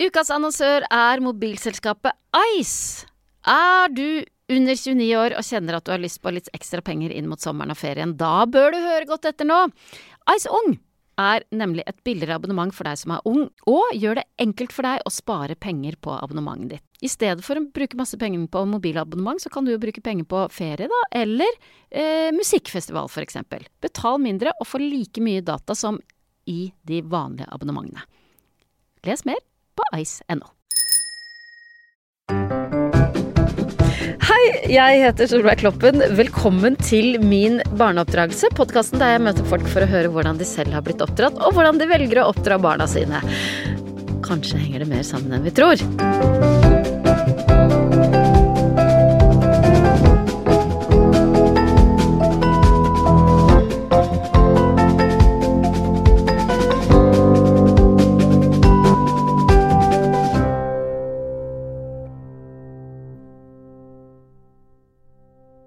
Ukas annonsør er mobilselskapet Ice. Er du under 29 år og kjenner at du har lyst på litt ekstra penger inn mot sommeren og ferien, da bør du høre godt etter nå. Ice Ung er nemlig et billigere abonnement for deg som er ung, og gjør det enkelt for deg å spare penger på abonnementet ditt. I stedet for å bruke masse penger på mobilabonnement, så kan du jo bruke penger på ferie, da, eller eh, musikkfestival, for eksempel. Betal mindre og få like mye data som i de vanlige abonnementene. Les mer på ice.no. Hei, jeg heter Solveig Kloppen. Velkommen til min barneoppdragelse. Podkasten der jeg møter folk for å høre hvordan de selv har blitt oppdratt, og hvordan de velger å oppdra barna sine. Kanskje henger det mer sammen enn vi tror.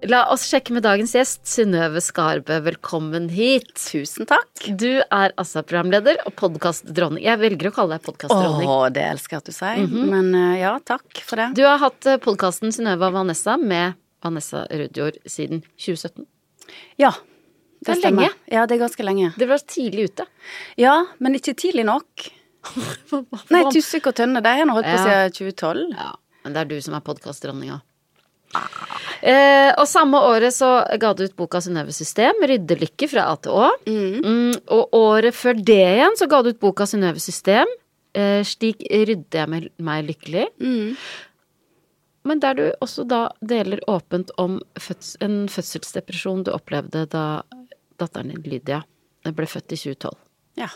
La oss sjekke med dagens gjest, Synnøve Skarbø. Velkommen hit. Tusen takk. Du er altså programleder og podkastdronning. Jeg velger å kalle deg podkastdronning. Å, det elsker jeg at du sier. Men eh, ja, takk for det. Du har hatt podkasten Synnøve og Vanessa med Vanessa Rudjord siden 2017. Ja. Det er stemmer. lenge. Ja, det er ganske lenge. Det var tidlig ute. Ja, men ikke tidlig nok. Nei, Tusvik og Tønne, de har nå holdt på Ja. siden 2012. Ja, men det er du som er podkastdronninga. Eh, og samme året så ga du ut boka Synnøve system, Ryddelykke fra A til Å. Mm, og året før det igjen så ga du ut boka Synnøve system, eh, Slik rydder jeg meg, lykkelig. lykkelig. Men der du også da deler åpent om føds en fødselsdepresjon du opplevde da datteren din Lydia ble født i 2012. Ja.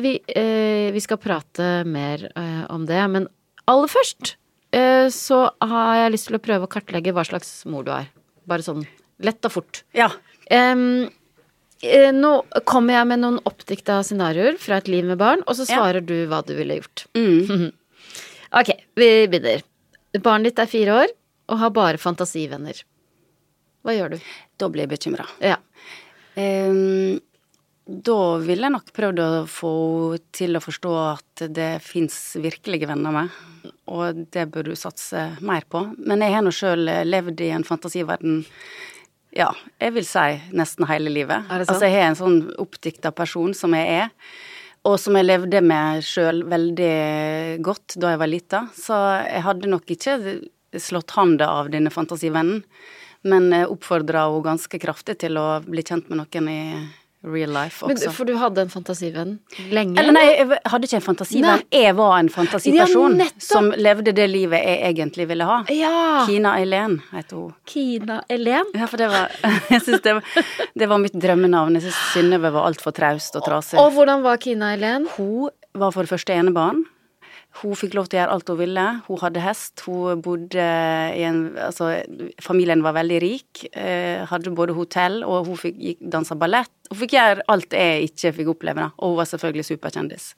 Vi, eh, vi skal prate mer eh, om det, men aller først så har jeg lyst til å prøve å kartlegge hva slags mor du er. Bare sånn lett og fort. Ja. Eh, nå kommer jeg med noen oppdikta scenarioer fra et liv med barn, og så Ja. svarer du hva du ville gjort. Mm. Ok, vi begynner. Barnet ditt er fire år og har bare fantasivenner. Hva gjør du? Da blir jeg bekymra. Ja. Da ville jeg nok prøvd å få henne til å forstå at det fins virkelige venner med, og det bør du satse mer på. Men jeg har nå sjøl levd i en fantasiverden ja, jeg vil si nesten hele livet. Altså, jeg har en sånn oppdikta person som jeg er, og som jeg levde med sjøl veldig godt da jeg var lita. Så jeg hadde nok ikke slått handa av denne fantasivennen, men oppfordra henne ganske kraftig til å bli kjent med noen i real life Men, for du hadde en fantasivenn lenge? Eller nei, jeg hadde ikke en fantasivenn. Jeg var en fantasiperson Ja, som levde det livet jeg egentlig ville ha. Ja! Kina Eileen heter hun. Kina Elen. Ja, for det var Jeg syns det, det var mitt drømmenavn. Jeg syns Synnøve var altfor traust og trasig. Og hvordan var Kina Elen? Hun var for det første enebarn. Hun fikk lov til å gjøre alt hun ville. Hun hadde hest. Hun bodde i en Altså, familien var veldig rik. Eh, hadde både hotell, og hun fikk gikk- dansa ballett. Hun fikk gjøre alt jeg ikke fikk oppleve, da. Og hun var selvfølgelig superkjendis.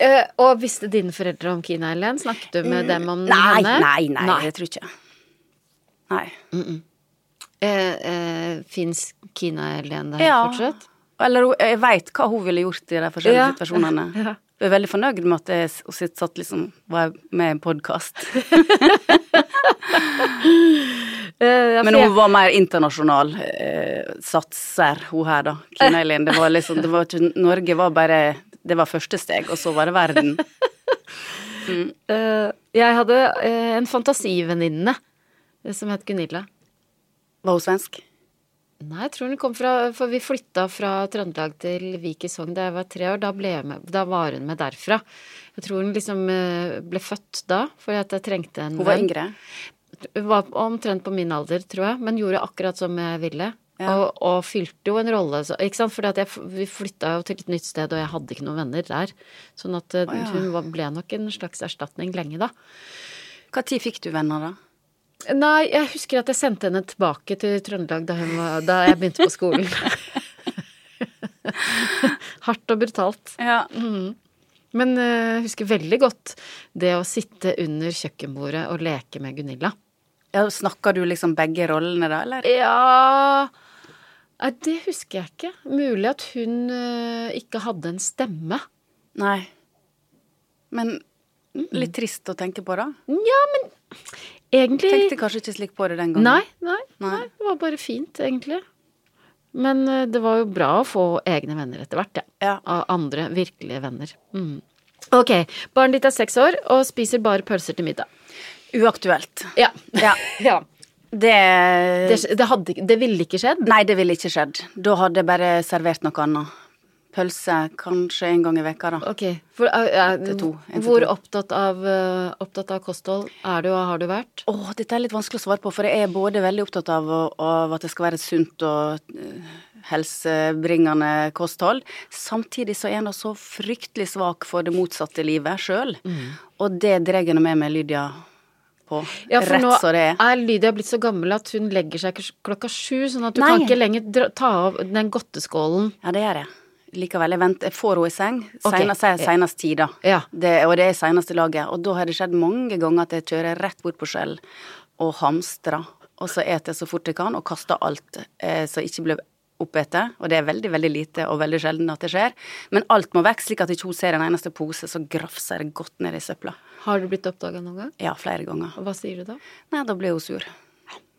Eh, og visste dine foreldre om Kina Helen? Snakket du med dem om Nei, henne? nei, nei, jeg tror ikke. Nei. Eh, eh, Fins Kina Helen der Ja. fortsatt? Eller jeg veit hva hun ville gjort i de forskjellige Ja. situasjonene. Ja. Jeg er veldig fornøyd med at jeg sitt- satt liksom var med i en podkast. Eh, Men hun var mer internasjonal eh, satser, hun her, da. Kina Eileen. Det var liksom det var ikke, Norge var bare Det var første steg, og så var det verden. Mm. jeg hadde eh, en fantasivenninne eh, som het Gunilla. Var hun svensk? Nei, jeg tror hun kom fra For vi flytta fra Trøndelag til Vik i Sogn da jeg var tre år. Da, med, da var hun med derfra. Jeg tror hun liksom eh, ble født da, fordi at jeg trengte en Hun var yngre. Hun var omtrent på min alder, tror jeg, men gjorde akkurat som jeg ville. Ja. Og, og fylte jo en rolle, så, ikke sant. Fordi jeg, vi flytta jo til et nytt sted, og jeg hadde ikke noen venner der. Sånn at oh, ja. hun ble nok en slags erstatning lenge, da. Når fikk du venner, da? Nei, jeg husker at jeg sendte henne tilbake til Trøndelag da, hun var, da jeg begynte på skolen. Hardt og brutalt. Ja. Men jeg jeg husker veldig godt det å sitte under kjøkkenbordet og leke med Gunilla. ja Snakker du liksom begge rollene, da, eller? Ja Nei, det husker jeg ikke. Mulig at hun uh, ikke hadde en stemme. Nei. Men litt trist å tenke på, da. Ja, men egentlig Tenkte kanskje ikke slik på det den gangen. Nei, nei, Nei. nei. Det var bare fint, egentlig. Men eh, det var jo bra å få egne venner etter hvert, ja. Ja. Av andre virkelige venner. Mm. Ok, barnet ditt er seks år og spiser bare pølser til middag. Uaktuelt. Ja. Ja. ja. Det, Det, det, hadde, det ville ikke skjedd? Nei, det ville ikke skjedd. Da hadde jeg bare servert noe annet. Pølse kanskje en gang i veka, da. Ok. For, uh, uh, to, hvor opptatt av, uh, opptatt av kosthold er du og har du vært? Åh, dette er litt vanskelig å svare på, for jeg er både veldig opptatt av, av at det skal være et sunt og helsebringende kosthold. Samtidig så er nå så fryktelig svak for det motsatte livet sjøl. Og det drar jeg nå med meg Lydia på. Ja, for Rett nå så det er. er Lydia blitt så gammel at hun legger seg klokka sju, sånn at du Nei. kan ikke lenger ta av den godteskålen. Ja, det gjør jeg. Likevel. Jeg, venter, jeg får henne i seng. Senest, okay. senest ti, da. Ja. Det, og det er seneste laget. Og da har det skjedd mange ganger at jeg kjører rett bort på Skjell og hamstrer. Og så eter jeg så fort jeg kan, og kaster alt eh, som ikke blir oppete. Og det er veldig, veldig lite og veldig sjelden at det skjer. Men alt må vekk, slik at ikke hun ser en eneste pose, så grafser godt ned i søpla. Har du blitt oppdaga noen gang? Ja, flere ganger. Og hva sier du da? Nei, da blir hun sur.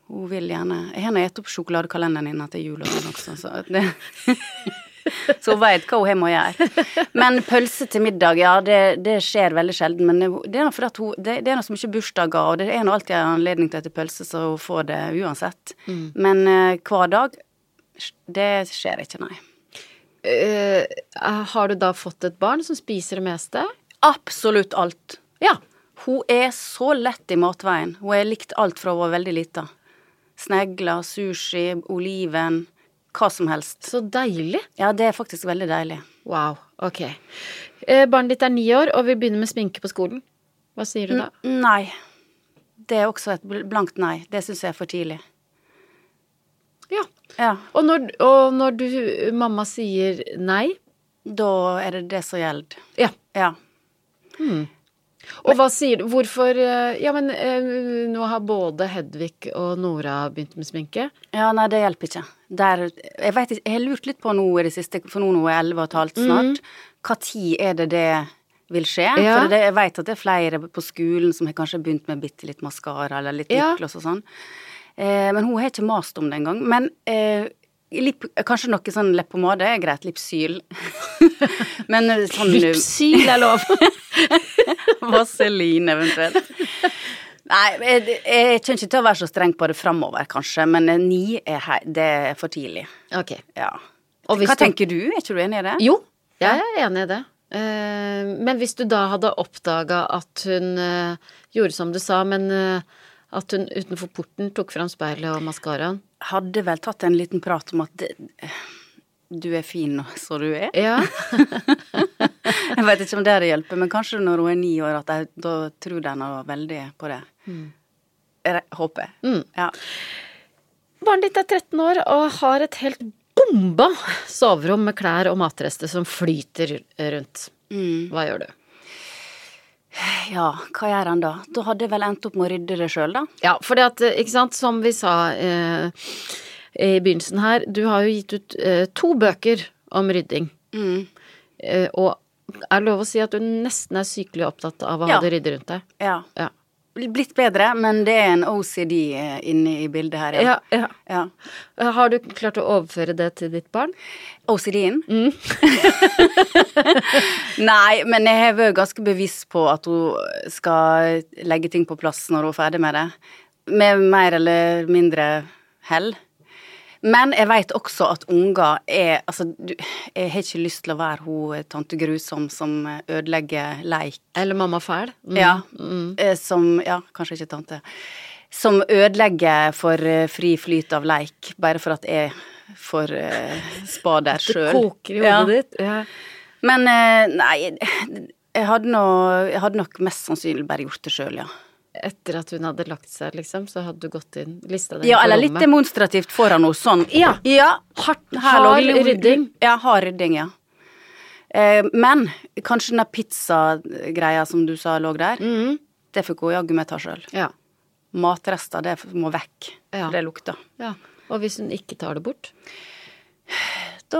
Hun vil gjerne Jeg har nå spist opp sjokoladekalenderen din til jul og sånn også, så det Så hun veit hva hun har med å gjøre. Men pølse til middag, ja, det, det skjer veldig sjelden. Men det, er nå fordi hun Det, det er nå så mye bursdager, og det er nå alltid en anledning til å spise pølse, så hun får det uansett. Men uh, hver dag, det skjer ikke, nei. Uh, har du da fått et barn som spiser det meste? Absolutt alt. Ja. Hun er så lett i matveien. Hun har likt alt fra hun var veldig lita. Snegler, sushi, oliven, hva som helst. Så deilig. Ja, det er faktisk veldig deilig. Wow. Ok. Eh, barnet ditt er ni år og vil begynne med sminke på skolen. Hva sier du da? Nei. Det er også et blankt nei. Det syns jeg er for tidlig. Ja. Ja, Og når, og når du, mamma sier nei da er det det som gjelder. Ja. Ja. Og hva sier du? Hvorfor eh, Ja, men eh, nå har både Hedvig og Nora begynt med sminke. Ja, nei, det hjelper ikke. Der, jeg vet jeg har lurt litt på nå i det siste, for nå er jeg 11 og et halvt snart, hva tid er det det vil skje? Ja. For det, jeg vet at det er flere på skolen som har kanskje begynt med bitte litt maskara eller litt Ja. og sånn. Eh, men hun har ikke mast om det engang. Men eh, lipp, kanskje noe sånn leppepomade er greit. Lipsyl. men eh, sånn Lipsyl er lov. Vaselin eventuelt. Nei, jeg, jeg kommer ikke til å være så streng på det framover, kanskje, men ni er, hei, det er for tidlig. ok. Ja. Hva du- tenker du? Er ikke du enig i det? Jo, jeg er enig i det. Eh, men hvis du da hadde oppdaga at hun eh, gjorde som du sa, men eh, at hun utenfor porten tok fram speilet og maskaraen Hadde vel tatt en liten prat om at det, du er fin så du er. Ja. Jeg vet ikke om det hadde hjulpet, men kanskje når hun er ni år, at jeg, da tror de var veldig på det. Jeg håper jeg. Mm. Ja. Barnet ditt er 13 år og har et helt bomba soverom med klær og matrester som flyter rundt. Mm. Hva gjør du? Ja, hva gjør han da? Da hadde jeg vel endt opp med å rydde det sjøl, da. Ja, for det at, eh, ikke sant, som vi sa eh, i begynnelsen her, du har jo gitt ut eh, to bøker om rydding. Mm. Eh, og er det lov å si at du nesten er sykelig opptatt av å Ja. ha det ryddig rundt deg? Ja. Ja. Blitt bedre, men det er en OCD inne i bildet her, Ja, ja. ja. ja. Har du klart å overføre det til ditt barn? OCD-en? Nei, men jeg har vært ganske bevisst på at hun skal legge ting på plass når hun er ferdig med det. Med mer eller mindre hell. Men jeg veit også at unger er Altså, du, jeg har ikke lyst til å være hun tante Grusom som ødelegger leik. Eller mamma fæl? Mm. Ja. eh, Som Ja, kanskje ikke tante. som ødelegger for eh, fri flyt av leik, bare for at jeg får uh, spa der Det koker i hodet ditt. Ja. Men uh, nei, jeg hadde, nå, jeg hadde nok mest sannsynlig bare gjort det sjøl, ja. Etter at hun hadde lagt seg, liksom, så hadde du gått inn, lista deg Ja, på eller litt demonstrativt foran henne, sånn. Ja. ja. Hardt, hard rydding. Ja, hard rydding, ja. Eh, men kanskje den der pizzagreia som du sa lå der, Mhm. det fikk hun jaggu meg ta sjøl. Ja. Matrester, det må vekk. Ja. For det lukter. ja. Og hvis hun ikke tar det bort? Da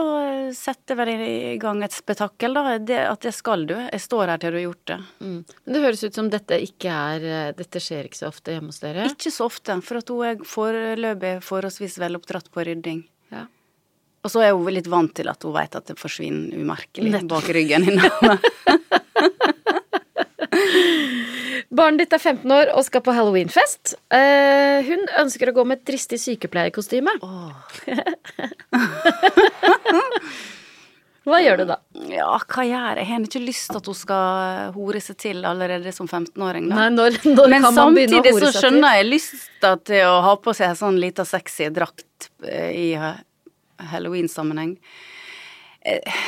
setter jeg vel i gang et spetakkel, da. Det, at jeg skal du. Jeg står her til du har gjort det. Mm. Men det høres ut som dette ikke er eh, Dette skjer ikke så ofte hjemme hos dere? Ikke så ofte, for at hun er foreløpig forholdsvis vel oppdratt på rydding. Ja. Og så er hun litt vant til at hun vet at det forsvinner umerkelig Nettopp. bak ryggen hennes. Barnet ditt er 15 år og skal på halloweenfest. Uh, hun ønsker å gå med et dristig sykepleierkostyme. Hva gjør du da? Ja, hva gjør jeg? Jeg har ikke lyst til at hun skal hore seg til allerede som 15-åring. Nei, når, når Men samtidig så skjønner jeg lysta til å ha på seg en sånn lita sexy drakt eh, i ha- halloween-sammenheng. Eh,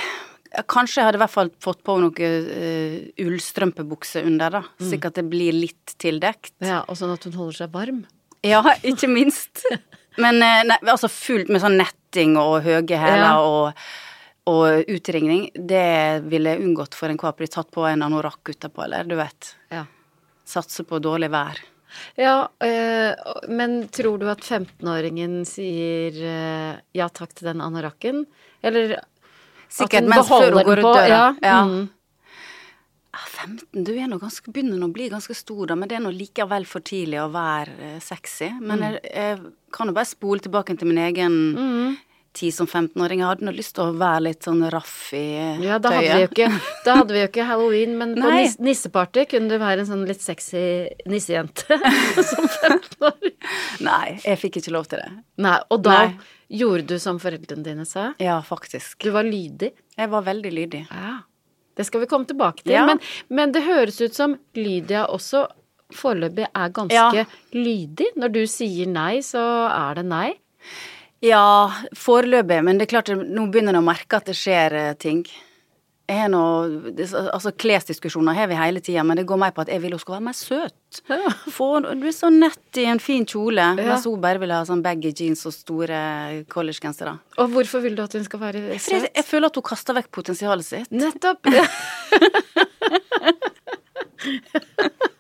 Kanskje jeg hadde i hvert fall fått på noe uh, ullstrømpebukse under, da. Mm. Slik at det blir litt tildekt. Ja, Og sånn at hun holder seg varm. Ja, ikke minst. Men uh, nei, altså fullt med sånn netting og høye hæler Ja. og, og utringning, det ville jeg unngått for enhver pris. Tatt på en anorakk utapå, eller du vet. Ja. Satse på dårlig vær. Ja, øh, men tror du at 15-åringen sier øh, ja takk til den anorakken? Eller Sikkert mens før hun går ut døra. Ja. Ja. Mm. Ja, 15, du er nå ganske, begynner å bli ganske stor, da, men det er nå likevel for tidlig å være eh, sexy. Men Mm. jeg, jeg kan jo bare spole tilbake til min egen Mm. tid som 15-åring. Jeg hadde nå lyst til å være litt sånn raff i Ja, da hadde, vi jo ikke, da hadde vi jo ikke halloween, men på Nei. nis nisseparty kunne du være en sånn litt sexy nissejente som 15-åring. Nei, jeg fikk ikke lov til det. Nei, og da Nei. Gjorde du som foreldrene dine sa? Ja, faktisk. Du var lydig? Jeg var veldig lydig. Ja. Det skal vi komme tilbake til. Ja. Men, men det høres ut som Lydia også foreløpig er ganske Ja. lydig. Når du sier nei, så er det nei. Ja, foreløpig, men det er klart, nå begynner jeg å merke at det skjer eh, ting. Jeg har nå, altså Klesdiskusjoner har vi hele tida, men det går mer på at jeg vil hun skal være mer søt. Ja. Få, du er så nett i en fin kjole, Ja. mens hun bare vil ha sånn baggy jeans og store collegegensere. Og hvorfor vil du at hun skal være For jeg, søt? jeg føler at hun kaster vekk potensialet sitt. Nettopp.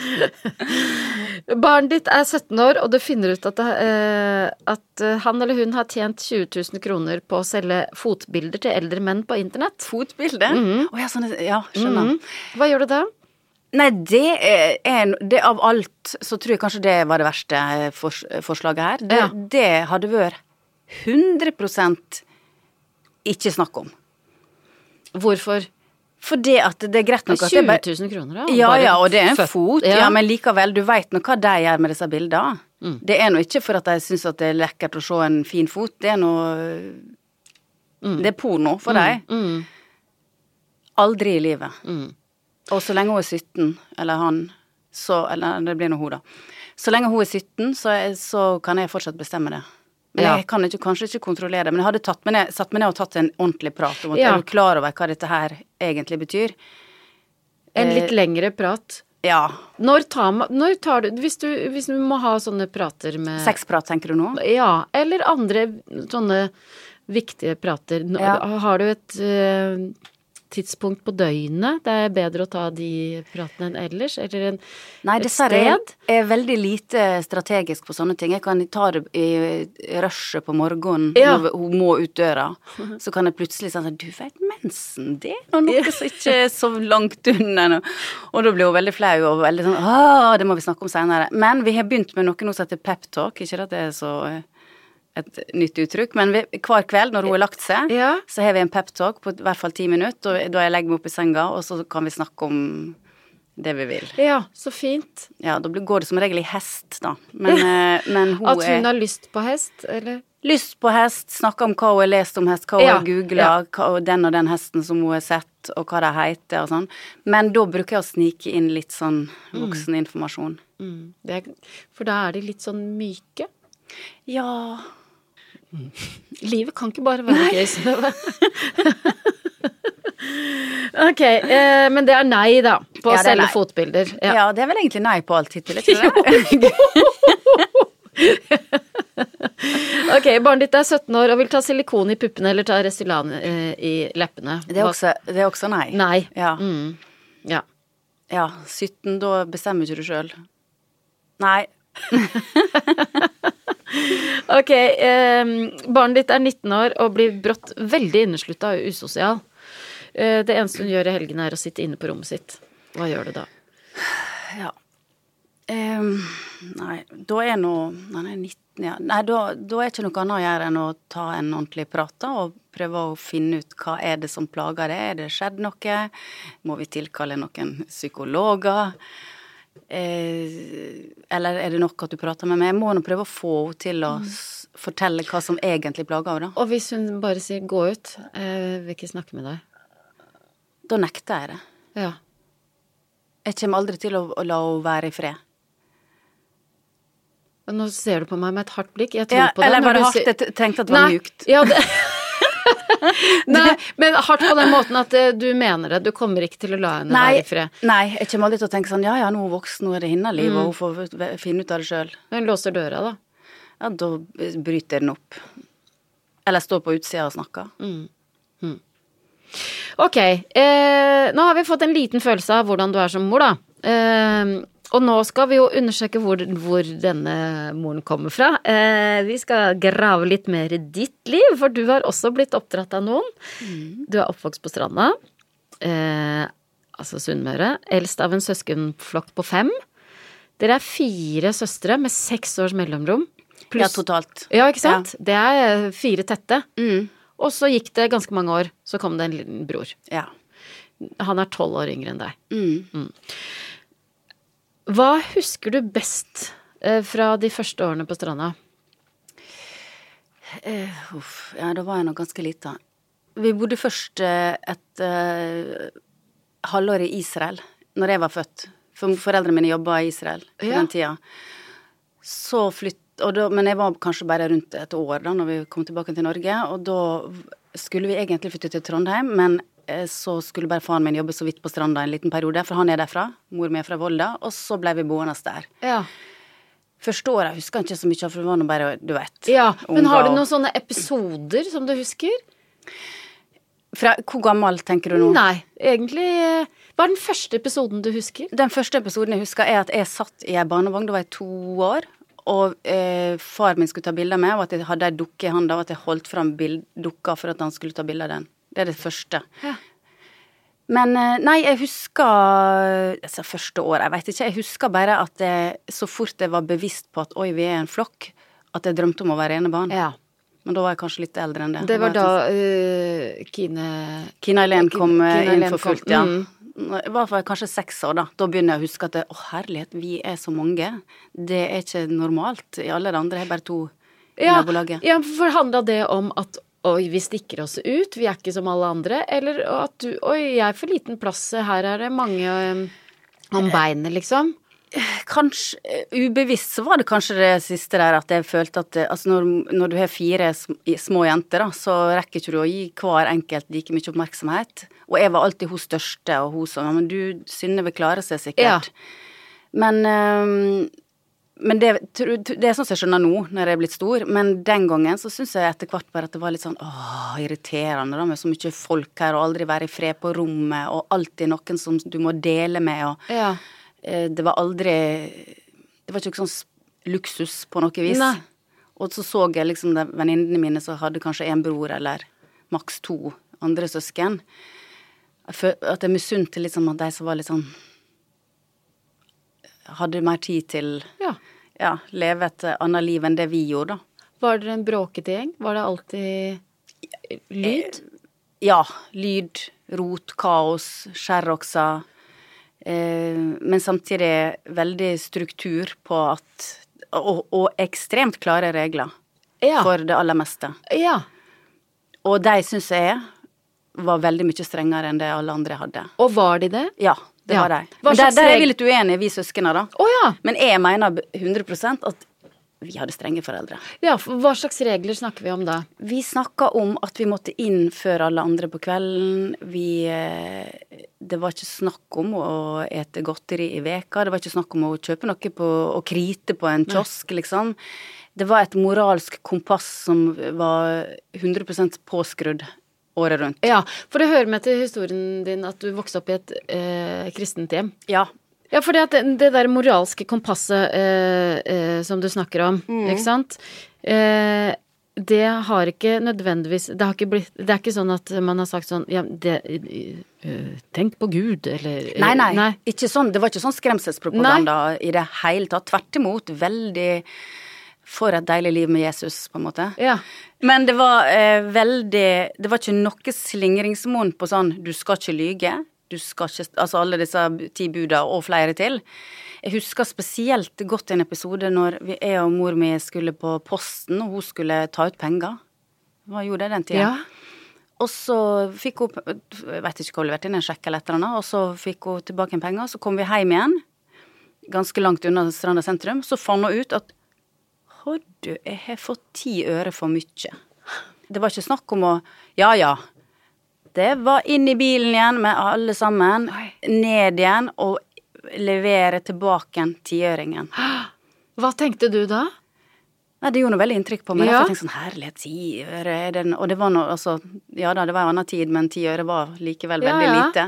Barnet ditt er 17 år, og du finner ut at, det, eh, at eh, han eller hun har tjent 20 000 kroner på å selge fotbilder til eldre menn på internett. Fotbilde? oh, ja, sånn, ja, skjønner. Mhm. Hva gjør du da? Nei, det er, det Av alt så tror jeg kanskje det var det verste for, forslaget her. Det, Ja. det hadde vært 100% ikke snakk om. Hvorfor? Fordi at det er greit nok at det 20 er bare 000 kroner, da? Ja ja, og det er en født- fot, ja. men likevel, du veit nå hva de gjør med disse bildene. Mm. Det er nå ikke for at de syns at det er lekkert å se en fin fot, det er nå Det er porno for dem. Mm, Aldri i livet. mm. Og så lenge hun er 17, eller han, så Eller det blir nå hun, da. Så lenge hun er 17, så, så kan jeg fortsatt bestemme det. Men Ja. jeg kan ikke, kanskje ikke kontrollere det. Men jeg hadde tatt meg ned, satt meg ned og tatt en ordentlig prat om at Ja. er klar over hva dette her egentlig betyr. En litt Eh, lengre prat. Ja. Når tar, når tar du hvis, du hvis du må ha sånne prater med Sexprat, tenker du nå? Ja, eller andre sånne viktige prater. Når, Ja. Har du et eh, tidspunkt på døgnet det er bedre å ta de pratene enn ellers? Eller en, Nei, et sted? Nei, dessverre er veldig lite strategisk på sånne ting. Jeg kan ta det i rushet på morgenen Ja. når hun må ut døra. Så kan jeg plutselig sånn Du vet, mensen, det er noe som ikke er så langt unna. Og da blir hun veldig flau og veldig sånn Å, det må vi snakke om seinere. Men vi har begynt med noe nå som heter peptalk. Ikke at det er så eh, et nytt uttrykk, men vi, hver kveld når hun har lagt seg, Ja. så har vi en peptalk på i hvert fall ti minutter, og da jeg legger meg opp i senga, og så kan vi snakke om det vi vil. Ja, så fint. Ja, da går det som regel i hest, da. Men, eh, men hun, At hun er har lyst på hest, eller? lyst på hest, snakke om hva hun har lest om hest, hva hun Ja, har googla, ja. den og den hesten som hun har sett, og hva de heter og sånn. Men da bruker jeg å snike inn litt sånn Mm. vokseninformasjon. Mm. Det er, for da er de litt sånn myke. Ja Livet kan ikke bare være gøy, Synnøve. ok, eh, men det er nei, da, på å Ja, er selge nei. fotbilder. ja. Ja. det er vel egentlig nei på alt hittil, ikke sant? Ok, barnet ditt er 17 år og vil ta silikon i puppene eller ta Restylan eh, i leppene. Det er også, det er også nei. Nei. Ja. Mm. Ja. ja. 17, da bestemmer ikke du sjøl. Nei. Ok, eh, barnet ditt er 19 år og blir brått veldig inneslutta og usosial. Eh, det eneste hun gjør i helgene er å sitte inne på rommet sitt. Hva gjør du da? Ja. Ehm, nei, da er nå Nei, nei, 19, ja. Nei, da, da er ikke noe annet å gjøre enn å ta en ordentlig prat da, og prøve å finne ut hva er det som plager det. Er det skjedd noe? Må vi tilkalle noen psykologer? Eh, eller er det nok at du prater med meg? Jeg må nå prøve å få henne til å mm. fortelle hva som egentlig plager henne. da. Og hvis hun bare sier 'gå ut', jeg vil ikke snakke med deg. Da nekter jeg det. Ja. Jeg kommer aldri til å, å la henne være i fred. Nå ser du på meg med et hardt blikk. Jeg tror Ja, på det. eller bare hardt? Jeg tenkte at det var mjukt. Ja, det... Nei, men hardt på den måten at eh, du mener det. Du kommer ikke til å la henne være i fred. nei, jeg kommer aldri til å tenke sånn ja ja, nå er hun voksen, nå er det hennes liv, Mm. og hun får v- v- finne ut av det sjøl. Hun låser døra, da. Ja, da bryter jeg den opp. Eller står på utsida og snakker. Ok, eh, nå har vi fått en liten følelse av hvordan du er som mor, da. Eh, og nå skal vi jo undersøke hvor, hvor denne moren kommer fra. Eh, vi skal grave litt mer i ditt liv, for du har også blitt oppdratt av noen. Du er oppvokst på Stranda, eh, altså Sunnmøre. Eldst av en søskenflokk på fem. Dere er fire søstre med seks års mellomrom. Ja, totalt. Ja, ikke sant? Det er fire tette. Mm. Og så gikk det ganske mange år, så kom det en liten bror. Ja. Han er tolv år yngre enn deg. Mm. Hva husker du best eh, fra de første årene på stranda? Uh, uff, ja, da var jeg nå ganske lita. Vi bodde først eh, et uh, halvår i Israel, når jeg var født. For foreldrene mine jobba i Israel på Ja. den tida. Så flytt, da, men jeg var kanskje bare rundt et år da når vi kom tilbake til Norge. Og da skulle vi egentlig flytte til Trondheim, men så skulle bare faren min jobbe så vidt på Stranda en liten periode, for han er derfra. Mor mi er fra Volda. Og så ble vi boende der. Ja. Første året husker jeg ikke så mye for det var nå bare, du vet. ja. Men har du og- noen sånne episoder som du husker? Fra, hvor gammel tenker du nå? Nei, egentlig eh, Hva er den første episoden du husker? Den første episoden jeg husker, er at jeg satt i ei barnevogn, da var jeg to år. Og eh, far min skulle ta bilde av meg, og at jeg hadde ei dukke i handa, og at jeg holdt fram dukka for at han skulle ta bilde av den. Det er det første. Ja. Men eh, nei, jeg husker altså første år, jeg veit ikke. Jeg husker bare at jeg, så fort jeg var bevisst på at oi, vi er en flokk, at jeg drømte om å være enebarn. Ja. Men da var jeg kanskje litt eldre enn det. Det var da uh, Kine Kine Eileen kom Kine inn for fullt, ja. mm. Hvert fall kanskje seks år, da. Da begynner jeg å huske at det, å herlighet, vi er så mange. Det er ikke normalt. I alle de andre er bare to i ja, nabolaget. ja, for handla det om at oi, vi stikker oss ut, vi er ikke som alle andre, eller at du oi, jeg er for liten plass, her er det mange eh, om beinet, liksom? Kanskje eh, ubevisst så var det kanskje det siste der at jeg følte at eh, altså når, når du har fire små jenter, da, så rekker ikke du å gi hver enkelt like mye oppmerksomhet. Og jeg var alltid hun største, og hun som Ja, men du, Synnøve klarer seg sikkert. Ja. Men eh, men det, det er sånn som jeg skjønner nå, når jeg er blitt stor, men den gangen så syns jeg etter hvert bare at det var litt sånn åh, irriterende da, med så mye folk her, og aldri være i fred på rommet, og alltid noen som du må dele med, og Ja. eh, det var aldri Det var ikke sånn luksus på noe vis. Nei. Og så så jeg liksom venninnene mine som hadde kanskje en bror eller maks to andre søsken. At jeg misunte liksom at de som var litt sånn Hadde mer tid til ja. ja, leve et annet liv enn det vi gjorde, da. Var dere en bråkete gjeng? Var det alltid lyd? Ja. Lyd, rot, kaos, skjærokser. Eh, men samtidig veldig struktur på at Og, og ekstremt klare regler Ja. for det aller meste. ja. Og de syns jeg var veldig mye strengere enn det alle andre hadde. Og var de det? Ja, Det Ja. var de. Men der, der er vi litt uenige, vi søskene, da. Oh, ja. Men jeg mener 100% at vi hadde strenge foreldre. ja. for Hva slags regler snakker vi om da? Vi snakka om at vi måtte inn før alle andre på kvelden. Vi eh, Det var ikke snakk om å ete godteri i veka. Det var ikke snakk om å kjøpe noe på å krite på en kiosk, liksom. Det var et moralsk kompass som var 100% påskrudd året rundt. Ja, for det hører med til historien din at du vokste opp i et eh, kristent hjem. Ja. Ja, for det, det der moralske kompasset eh, eh, som du snakker om, Mm. ikke sant. Eh, det har ikke nødvendigvis det, har ikke blitt, det er ikke sånn at man har sagt sånn ja, det, eh, Tenk på Gud, eller Nei, Nei, nei. Ikke sånn, det var ikke sånn skremselspropaganda i det hele tatt. Tvert imot. Veldig For et deilig liv med Jesus, på en måte. Ja. Men det var eh, veldig Det var ikke noe slingringsmonn på sånn du skal ikke lyge. Du skal ikke Altså alle disse ti buda og flere til. Jeg husker spesielt godt en episode når vi, jeg og mor mi skulle på posten, og hun skulle ta ut penger. Hva gjorde jeg den tida? ja. Og så fikk hun Jeg vet ikke hva hun leverte inn, en sjekk eller et eller annet. Og så fikk hun tilbake en penger, så kom vi hjem igjen. Ganske langt unna Stranda sentrum. Så fant hun ut at Hoddu, jeg har fått ti øre for mye. Det var ikke snakk om å Ja ja. Det var inn i bilen igjen med alle sammen. Ned igjen og levere tilbake en tiøringen. Hva tenkte du da? Nei, det gjorde noe veldig inntrykk på meg. Ja. Ja. Jeg tenkte sånn, herlighet, ti øre Og det var noe, altså Ja da, det var en annen tid, men ti øre var likevel veldig ja. lite.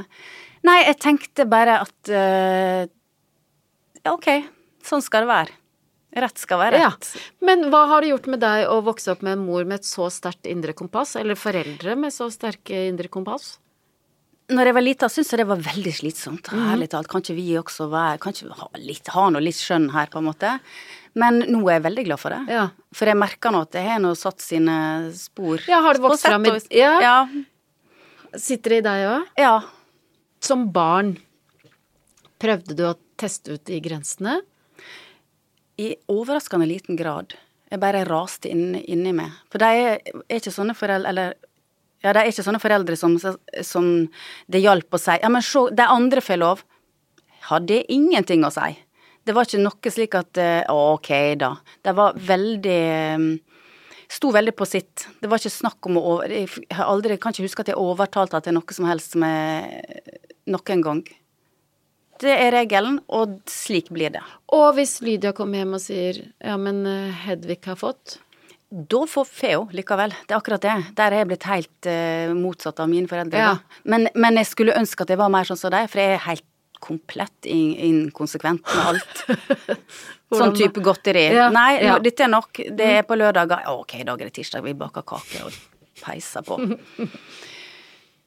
Nei, jeg tenkte bare at uh, Ja, ok, sånn skal det være. Rett skal være Ja. rett. Men hva har det gjort med deg å vokse opp med en mor med et så sterkt indre kompass, eller foreldre med så sterke indre kompass? Når jeg var lita, syntes jeg det var veldig slitsomt. Mm. Ærlig talt, kan ikke vi også være Kan ikke vi ha, litt, ha noe litt skjønn her, på en måte? Men nå er jeg veldig glad for det. Ja. For jeg merker nå at det har nå satt sine spor. Ja, har det vokst fram i- ja. ja. Sitter det i deg òg? Ja. Som barn, prøvde du å teste ut de grensene? I overraskende liten grad. Jeg bare raste inn, inni meg. For de er, er ikke sånne foreldre Eller ja, de er ikke sånne foreldre som, som det hjalp å si Ja, men se, de andre får lov. Hadde ingenting å si. Det var ikke noe slik at eh, Å, ok, da. De var veldig eh, Sto veldig på sitt. Det var ikke snakk om å over... Jeg aldri, kan ikke huske at jeg overtalte er noe som helst er Noen gang. Det er regelen, og slik blir det. Og hvis Lydia kommer hjem og sier ja, men eh, Hedvig har fått Da får Feo likevel. Det er akkurat det. Der er jeg blitt helt uh, motsatt av mine foreldre. Ja. Men, men jeg skulle ønske at jeg var mer sånn som deg, for jeg er helt komplett in inkonsekvent med alt. Sånn type godteri. Ja, Nei, ja. dette er nok. Det er på lørdager. Ok, i dag er det tirsdag, vi baker kake og peiser på.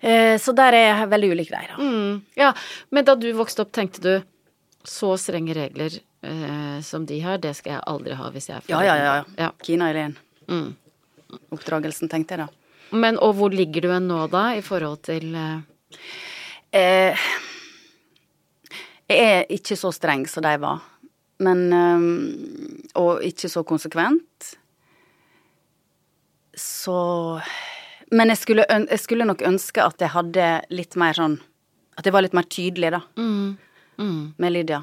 eh, så der er jeg veldig ulik deg, da. mm, Ja, men da du vokste opp, tenkte du så strenge regler eh, som de har, det skal jeg aldri ha hvis jeg er Ja, ja, ja. ja. ja. Kina Eileen. Mm. Oppdragelsen, tenkte jeg da. Men og hvor ligger du hen nå, da, i forhold til eh, Eh, jeg er ikke så streng som de var, men eh, Og ikke så konsekvent. Så Men jeg skulle, jeg skulle nok ønske at jeg hadde litt mer sånn At jeg var litt mer tydelig, da, mm, mm. med Lydia.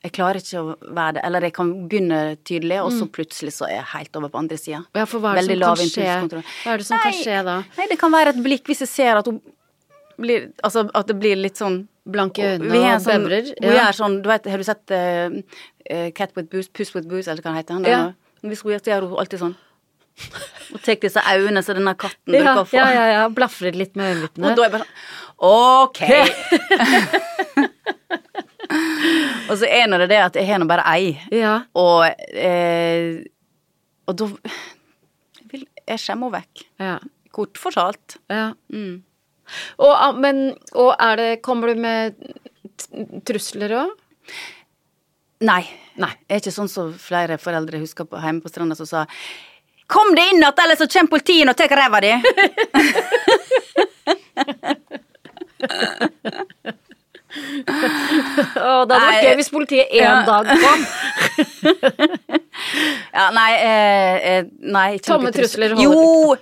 Jeg klarer ikke å være det. Eller jeg kan begynne tydelig, og så plutselig så er jeg helt over på andre sida. Ja, for hva er det Veldig som kan skje? Hva er det som kan skje da? Nei, det kan være et blikk hvis jeg ser at hun blir Altså at det blir litt sånn Blanke øyne en og sånn- bevrer? Hun er sånn, du vet, har du sett uh, Cat with booze, Puss with booze, eller hva det heter? Han, Ja. Hvis hun gjør det, gjør hun alltid sånn. Og tar disse øynene som denne katten Ja, å få. ja, ja, ja. Blafrer litt med øyenvippene. Og da er jeg bare sånn OK! og så er nå det det at jeg har nå bare ei, Ja. og eh, Og da vil jeg skjemmer henne vekk. ja. Kort fortalt. ja. Mm. Og, ah, men, og er det Kommer du med trusler òg? Nei. Nei. Jeg er ikke sånn som flere foreldre husker på hjemme på stranda som sa Kom deg inn igjen, ellers så kommer politiet og tar ræva di! Å, det hadde vært gøy hvis politiet en Ja. dag kom. Ja, nei, eh, eh, nei Tomme trusler holder Jo!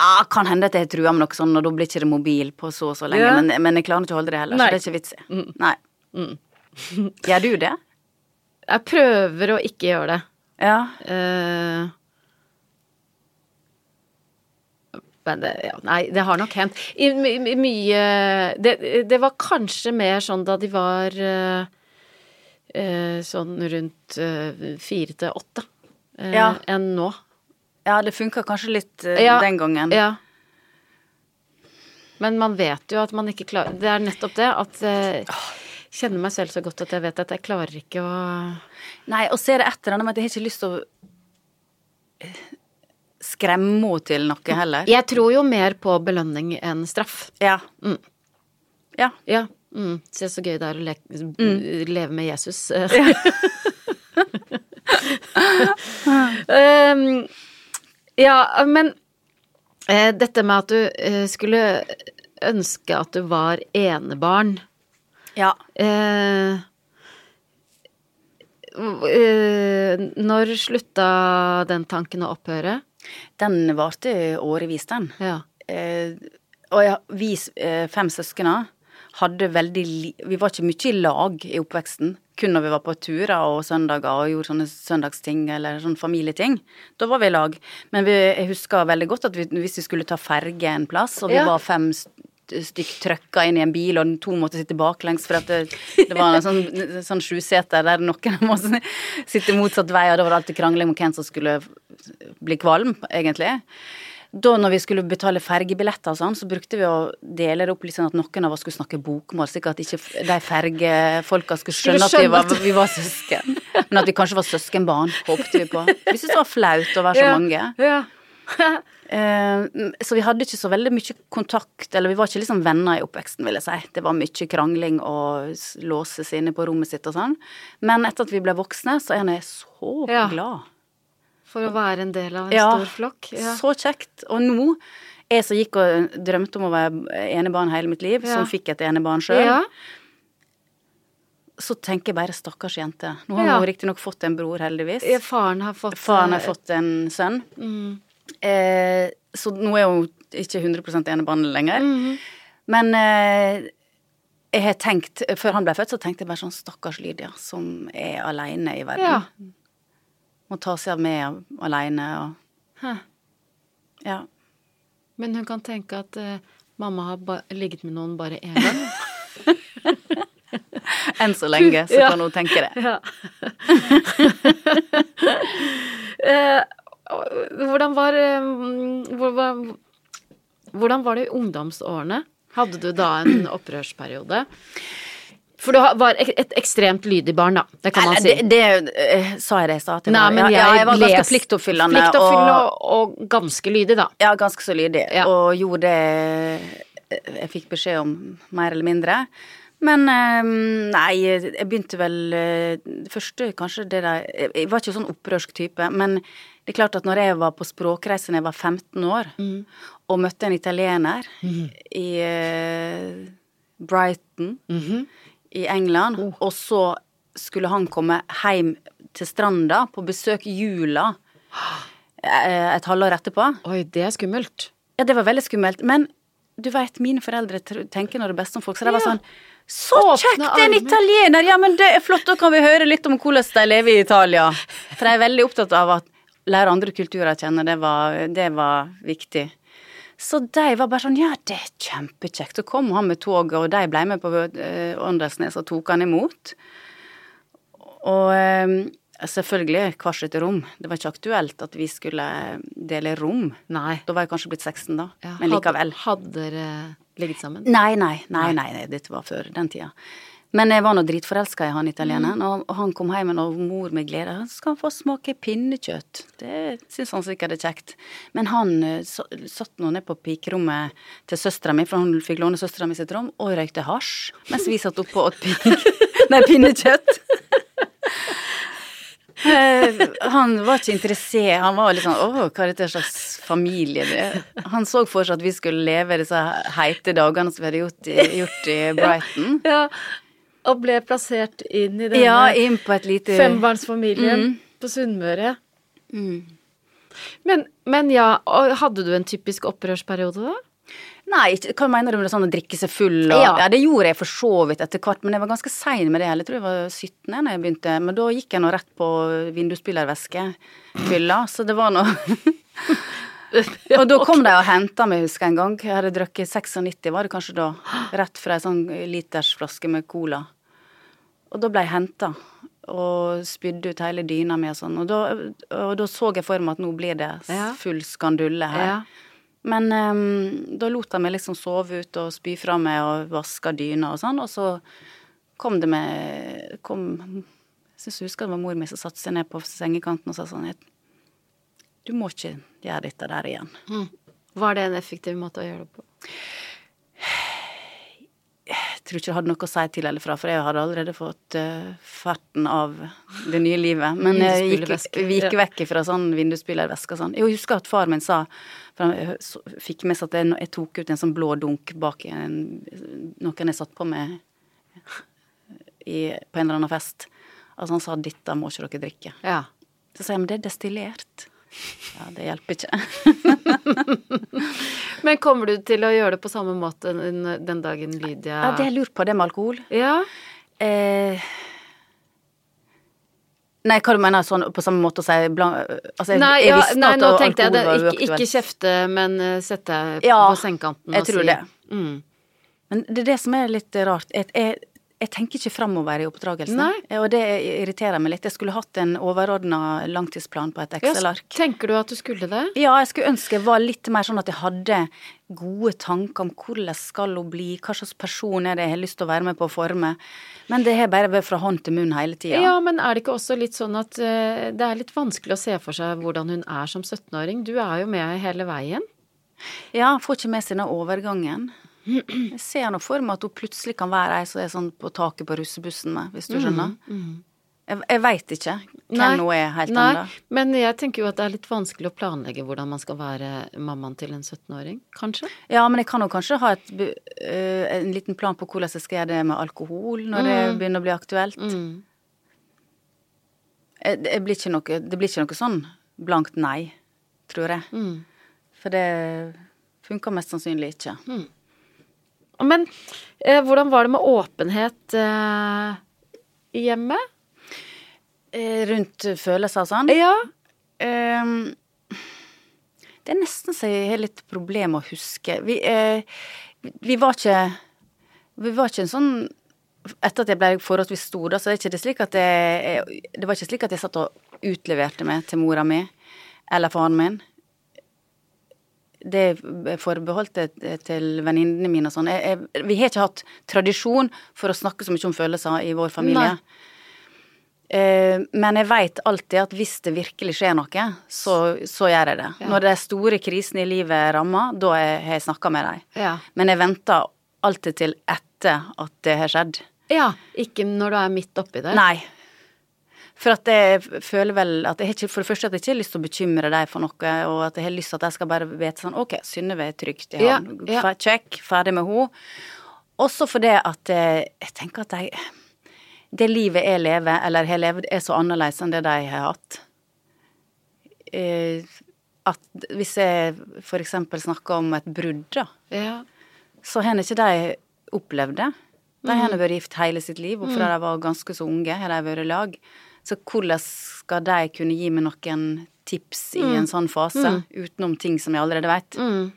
ah, Kan hende at jeg truer med noe sånn, og da blir ikke det mobil på så og så lenge. Ja. Men, men jeg klarer ikke å holde det heller, Nei. så det er ikke vits i. Nei. Gjør du det? Jeg prøver å ikke gjøre det. Ja. Uh, men det, ja, nei, det har nok hendt. I, my, my- mye det, det var kanskje mer sånn da de var uh, uh, sånn rundt fire til åtte enn nå. ja, det funka kanskje litt Ja, den gangen. Ja. Men man vet jo at man ikke klarer Det er nettopp det at Kjenner meg selv så godt at jeg vet at jeg klarer ikke å Nei, og så er det et eller annet med at jeg har ikke lyst til å eh, skremme henne til noe heller. Jeg tror jo mer på belønning enn straff. Ja. Mm. Ja. Ja. Mm. Se så gøy det er å le leve med Jesus. um, ja, men uh, dette med at du uh, skulle ønske at du var enebarn ja. eh, eh, Når slutta den tanken å opphøre? Den varte årevis, den. Ja. Eh, og ja, vi eh, fem søskene hadde veldig Vi var ikke mye i lag i oppveksten. Kun når vi var på turer og søndager og gjorde sånne søndagsting eller sånne familieting. Da var vi i lag. Men vi, jeg husker veldig godt at vi, hvis vi skulle ta ferge en plass, og vi Ja. var fem stykk trøkka inn i en bil, og to måtte sitte baklengs for det, det var en sånn, sånn sjuseter der noen måtte sitte motsatt vei, og da var det alltid krangling om hvem som skulle bli kvalm, egentlig. Da når vi skulle betale fergebilletter og sånn, så brukte vi å dele det opp litt sånn at noen av oss skulle snakke bokmål, slik at ikke de fergefolka skulle skjønne at vi var, vi var søsken. Men at vi kanskje var søskenbarn, håpte vi på. Vi syntes det var flaut å være så mange. Ja. Eh, så vi hadde ikke så veldig mye kontakt, eller vi var ikke liksom venner i oppveksten, vil jeg si. Det var mye krangling og låses inne på rommet sitt og sånn. Men etter at vi ble voksne, så er jeg så Ja. glad. For å være en del av en Ja, stor flokk. Ja. Så kjekt. Og nå, jeg som gikk og drømte om å være enebarn hele mitt liv, Ja. som fikk et enebarn sjøl, Ja. så tenker jeg bare stakkars jente. Nå har Ja. hun riktignok fått en bror, heldigvis. Faren har fått Faren har eh, fått en sønn. Mm. Eh, så nå er hun ikke 100 enebarn lenger. Mhm. Men eh, jeg har tenkt, før han ble født, så tenkte jeg bare sånn stakkars Lydia, som er aleine i verden. Ja. Må ta seg av meg aleine og Hæ. Ja. Men hun kan tenke at eh, mamma har ligget med noen bare én gang. Enn så lenge, så Ja. kan hun tenke det. Ja. Eh, hvordan var eh, hvor- hvor- Hvordan var det i ungdomsårene? Hadde du da en opprørsperiode? For du var et ekstremt lydig barn, da. Det kan man si. det, det eh, sa jeg det at jeg Nei, men jeg, ja, jeg var ganske pliktoppfyllende. Pliktoppfyllende og, og, og ganske lydig, da. ja, ganske så lydig. Ja. Og gjorde det jeg fikk beskjed om, mer eller mindre. Men eh, nei, jeg begynte vel eh, Det første kanskje det der jeg var ikke sånn opprørsk type, men det er klart at når jeg var på språkreise da jeg var 15 år, Mm. og møtte en italiener i eh, Brighton -hmm. i England, Oh. og så skulle han komme hjem til stranda på besøk jula eh, et halvår etterpå. Oi, det er skummelt. Ja, det var veldig skummelt. Men du veit, mine foreldre tenker når det er best om folk, så de var sånn Så kjekt! En italiener! Ja, men det er flott, da kan vi høre litt om hvordan de lever i Italia. For jeg er veldig opptatt av at lære andre kulturer å kjenne, det var, det var viktig. Så de var bare sånn Ja, det er kjempekjekt. Så kom han med toget, og de ble med på uh, Åndalsnes og tok han imot. Og eh, selvfølgelig hvert sitt rom. Det var ikke aktuelt at vi skulle dele rom. Nei. Da var jeg kanskje blitt 16 da, Ja, men likevel. Hadde dere ligget sammen? Nei, nei, nei, nei, nei, dette var før den tida. Men jeg var nå dritforelska i han italieneren, og, og han kom hjem og mor med glede. Han skal få smake pinnekjøtt. Det syns han sikkert er kjekt. Men han eh, så- satt nå ned på pikerommet til søstera mi, for han fikk låne søstera mi sitt rom, og røykte hasj, mens vi satt oppe og åt pik... Nei, pinnekjøtt. Eh, han var ikke interessert. Han var litt sånn Å, hva er dette slags familie? Det? Han så for seg at vi skulle leve disse heite dagene som vi hadde gjort i, gjort i Brighton. Ja, og ble plassert inn i denne Ja, inn lite fembarnsfamilien på Sunnmøre. Men, men ja, hadde du en typisk opprørsperiode da? Nei, hva mener du med det sånn å drikke seg full og Ja. ja. det gjorde jeg for så vidt etter hvert, men jeg var ganske sein med det. Jeg tror jeg var 17 da jeg begynte, men da gikk jeg nå rett på vindusspillervæskefylla, så det var nå Og da kom de og henta meg, husker jeg en gang. Jeg hadde drukket 96, var det kanskje da. Rett fra ei sånn litersflaske med cola. Og da ble jeg henta og spydde ut hele dyna mi og sånn. Og da, og da så jeg for meg at nå blir det full skandulle her. Ja. Men um, da lot jeg meg liksom sove ut og spy fra meg og vaske dyna og sånn, og så kom det med kom, Jeg syns jeg husker det var mor mi som satte seg ned på sengekanten og sa sånn Du må ikke gjøre dette der igjen. Var det en effektiv måte å gjøre det på? Jeg tror ikke det hadde noe å si til eller fra, for jeg hadde allerede fått uh, ferten av det nye livet. Men jeg gikk, vi gikk vekk fra sånn vindusspylervæske og sånn. Jeg husker at far min sa For han fikk med seg at jeg, jeg tok ut en sånn blå dunk bak en, noen jeg satt på med i, på en eller annen fest. Altså han sa 'dette må ikke dere drikke'. Ja. Så sa jeg 'men det er destillert'. Ja, det hjelper ikke. Men kommer du til å gjøre det på samme måte den, dagen Lydia Ja, det jeg lurt på, det med alkohol. Ja. Eh, nei, hva du mener sånn på samme måte å si altså, jeg, Nei, jeg ja, nei, nå tenkte jeg det. Ikke, ikke kjefte, men eh, sette deg Ja, på sengekanten jeg tror det. Mm. Men det er det som er litt rart. Jeg, jeg, jeg tenker ikke framover i oppdragelsen. Nei. Og det irriterer meg litt. Jeg skulle hatt en overordna langtidsplan på et Excel-ark. tenker du at du skulle det? Ja, jeg skulle ønske jeg var litt mer sånn at jeg hadde gode tanker om hvordan skal hun bli, hva slags person er det jeg har lyst til å være med på å forme. Men det har bare vært fra hånd til munn hele tida. Ja, men er det ikke også litt sånn at eh, det er litt vanskelig å se for seg hvordan hun er som 17-åring? Du er jo med hele veien. Ja, får ikke med seg den overgangen. Jeg ser nå for meg at hun plutselig kan være ei som er sånn på taket på russebussen med, hvis du skjønner. Jeg, jeg veit ikke hvem hun er helt ennå. men jeg tenker jo at det er litt vanskelig å planlegge hvordan man skal være mammaen til en 17-åring, kanskje? Ja, men jeg kan jo kanskje ha et, øh, en liten plan på hvordan jeg skal gjøre det med alkohol når det begynner å bli aktuelt. Mm. Jeg- Det, blir noe, det blir ikke noe sånn blankt nei, tror jeg. Mm. For det funker mest sannsynlig ikke. Men eh, hvordan var det med åpenhet eh, i hjemmet? Eh, Rundt følelser og sånn. Ja. Ehm, det er nesten så jeg har litt problem å huske. Vi, eh, vi var ikke Vi var ikke en sånn Etter at jeg ble forholdsvis stor, da, så er ikke det slik at jeg, jeg Det var ikke slik at jeg satt og utleverte meg til mora mi eller faren min. Det er forbeholdt til venninnene mine og sånn. Vi har ikke hatt tradisjon for å snakke så mye om følelser i vår familie. Nei. Eh, men jeg veit alltid at hvis det virkelig skjer noe, så, så gjør jeg det. Ja. Når de store krisene i livet rammer, da er- har jeg snakka med dem. Ja. Men jeg venter alltid til etter at det har skjedd. ja. Ikke når du er midt oppi det? Nei. For at jeg føler vel at jeg har ikke, For det første at jeg ikke har lyst til å bekymre dem for noe, og at jeg har lyst til at de skal bare vite sånn Ok, Synnøve er trygt i Ja, havn. ja. Fe- Check. Ferdig med henne. Også fordi at jeg, jeg tenker at de det livet jeg lever, eller har levd, er så annerledes enn det de har hatt. Eh, at hvis jeg eksempel snakker om et brudd, da, Ja. så har ikke de opplevd det. De har vært gift hele sitt liv, og fra de var ganske så unge, har de vært i lag. Så hvordan skal de kunne gi meg noen tips i en sånn fase, utenom ting som jeg allerede vet? Mm.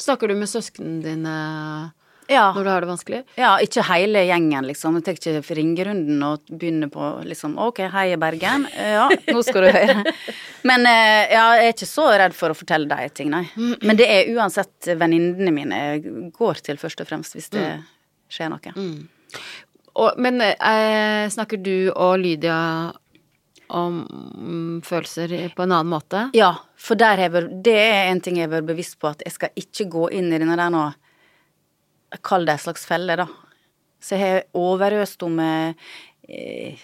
Snakker du med søsknene dine Ja. når du har det vanskelig? Ja, ikke hele gjengen, liksom. Jeg tar ikke ringerunden og begynner på liksom Ok, hei, Bergen. Ja, nå skal du høre. Men eh, ja, jeg er ikke så redd for å fortelle de ting, nei. Men det er uansett venninnene mine jeg går til, først og fremst, hvis det skjer noe. Og, men eh, snakker du og Lydia om mm, følelser på en annen måte? Ja, for vært Det er en ting jeg vært bevisst på, at jeg skal ikke gå inn i denne der nå Kall det en slags felle, da. Så jeg har overøst henne med eh,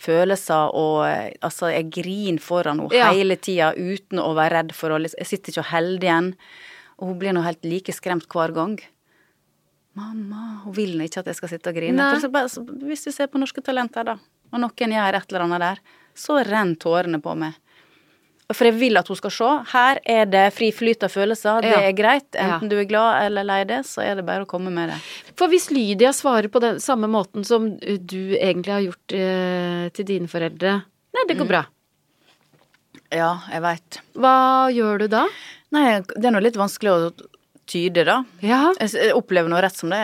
følelser og eh, Altså, jeg griner foran henne Ja. hele tida uten å være redd for å liksom Jeg sitter ikke og holder igjen. Og hun blir nå helt like skremt hver gang. Mamma, hun vil nå ikke at jeg skal sitte og grine. Bare, så, hvis du ser på Norske Talenter, da, og noen gjør et eller annet der, så renner tårene på meg. For jeg vil at hun skal se. Her er det fri flyt av følelser, det Ja. er greit. Ja. Enten du er glad eller lei det, så er det bare å komme med det. For hvis Lydia svarer på den samme måten som du egentlig har gjort eh, til dine foreldre Nei, det går bra. Ja, jeg veit. Hva gjør du da? Nei, det er nå litt vanskelig å tyde, da. Ja. Jeg opplever noe rett som det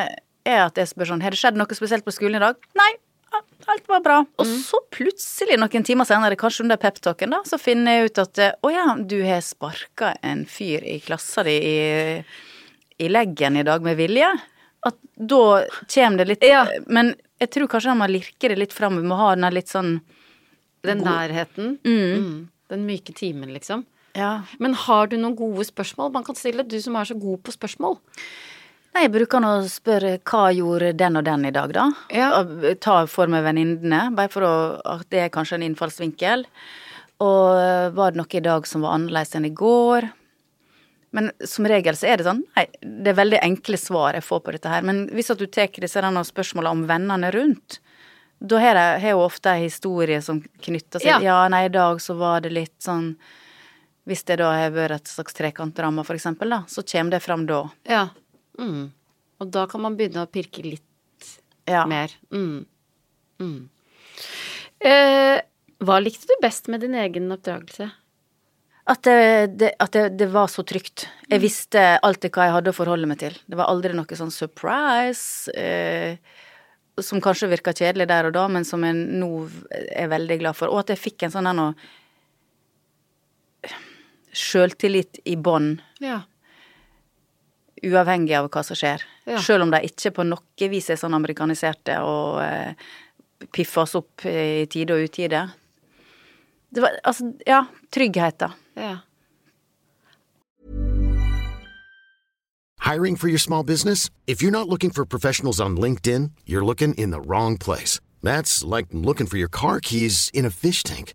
er at jeg spør sånn Har det skjedd noe spesielt på skolen i dag? Nei, alt var bra. Og så plutselig, noen timer senere, kanskje under peptalken, da, så finner jeg ut at eh, å ja, du har sparka en fyr i klassa di i, i leggen i dag med vilje. At da kommer det litt Ja. Men jeg tror kanskje man må lirke det litt fram. Vi må ha den litt sånn Den nærheten. Mm. Den myke timen, liksom. Ja. Men har du noen gode spørsmål man kan stille, du som er så god på spørsmål? Nei, jeg bruker nå å spørre hva gjorde den og den i dag, da. Ja. Og Ta for meg venninnene, bare for å, at det er kanskje en innfallsvinkel. Og øh, var det noe i dag som var annerledes enn i går? Men som regel så er det sånn Nei, det er veldig enkle svar jeg får på dette her. Men hvis at du tar disse denne spørsmålene om vennene rundt, da har jeg jo ofte ei historie som knytter seg Ja. Ja, nei, i dag så var det litt sånn Hvis det da har vært et slags trekantdrama, for eksempel, da, så kommer det fram da. Ja. Mm. Og da kan man begynne å pirke litt Ja. mer. Mm. Mm. Eh, hva likte du best med din egen oppdragelse? At, det, det, at det, det var så trygt. Jeg visste alltid hva jeg hadde å forholde meg til. Det var aldri noe sånn surprise, eh, som kanskje virka kjedelig der og da, men som jeg nå er veldig glad for. Og at jeg fikk en sånn her nå Sjøltillit i bånn, Ja. Uavhengig av hva som skjer. Ja. Selv om de ikke på noe vis er sånn amerikaniserte og eh, oss opp i tide og utide. Det var altså, ja, trygghet, da. ja. Hiring for your small business? If you're not looking for professionals on LinkedIn, you're looking in the wrong place. That's like looking for your car keys in a fish tank.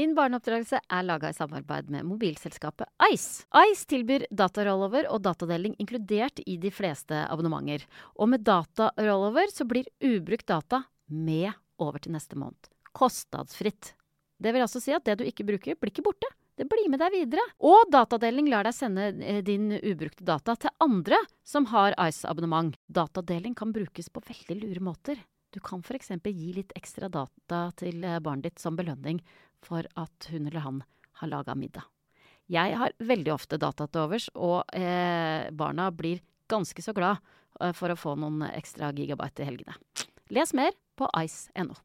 Min barneoppdragelse er laga i samarbeid med mobilselskapet Ice. Ice tilbyr datarollover og datadeling inkludert i de fleste abonnementer. Og med datarollover så blir ubrukt data med over til neste måned. Kostnadsfritt. Det vil altså si at det du ikke bruker, blir ikke borte. Det blir med deg videre. Og datadeling lar deg sende eh, din ubrukte data til andre som har Ice-abonnement. Datadeling kan brukes på veldig lure måter. Du kan f.eks. gi litt ekstra data til eh, barnet ditt som belønning for at hun eller han har laga middag. Jeg har veldig ofte data til overs, og eh, barna blir ganske så glad eh, for å få noen ekstra gigabyte i helgene. Les mer på ice.no.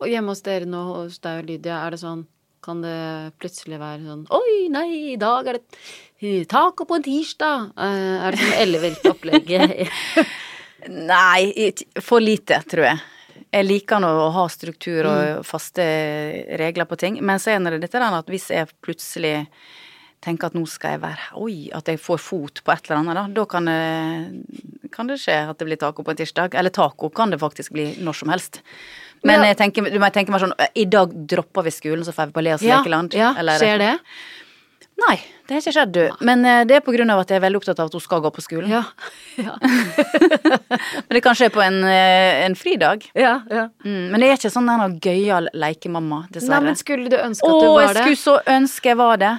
Og hjemme hos dere nå, hos deg og Lydia, er det sånn kan det plutselig være sånn Oi, nei, i dag er det taco på en tirsdag. Eh, er det sånn ellevilt opplegg? Nei, for lite, tror jeg. Jeg liker nå å ha struktur og faste regler på ting. Men så er det dette der at hvis jeg plutselig tenker at nå skal jeg være Oi, at jeg får fot på et eller annet, da. Da kan det, kan det skje at det blir taco på en tirsdag. Eller taco kan det faktisk bli når som helst. Men Ja. jeg tenker, du må tenke meg sånn I dag dropper vi skolen, så får vi på Leas lekeland. ja, eller- skjer det? Nei, det har ikke skjedd, du. Men eh, det er på grunn av at jeg er veldig opptatt av at hun skal gå på skolen. Ja. ja. Men det kan skje på en, eh, en fridag. ja, ja. Mm, men jeg er ikke sånn der noe gøyal lekemamma, Nei, men skulle du ønske at du Åh, var det? Å, jeg skulle så ønske jeg var det.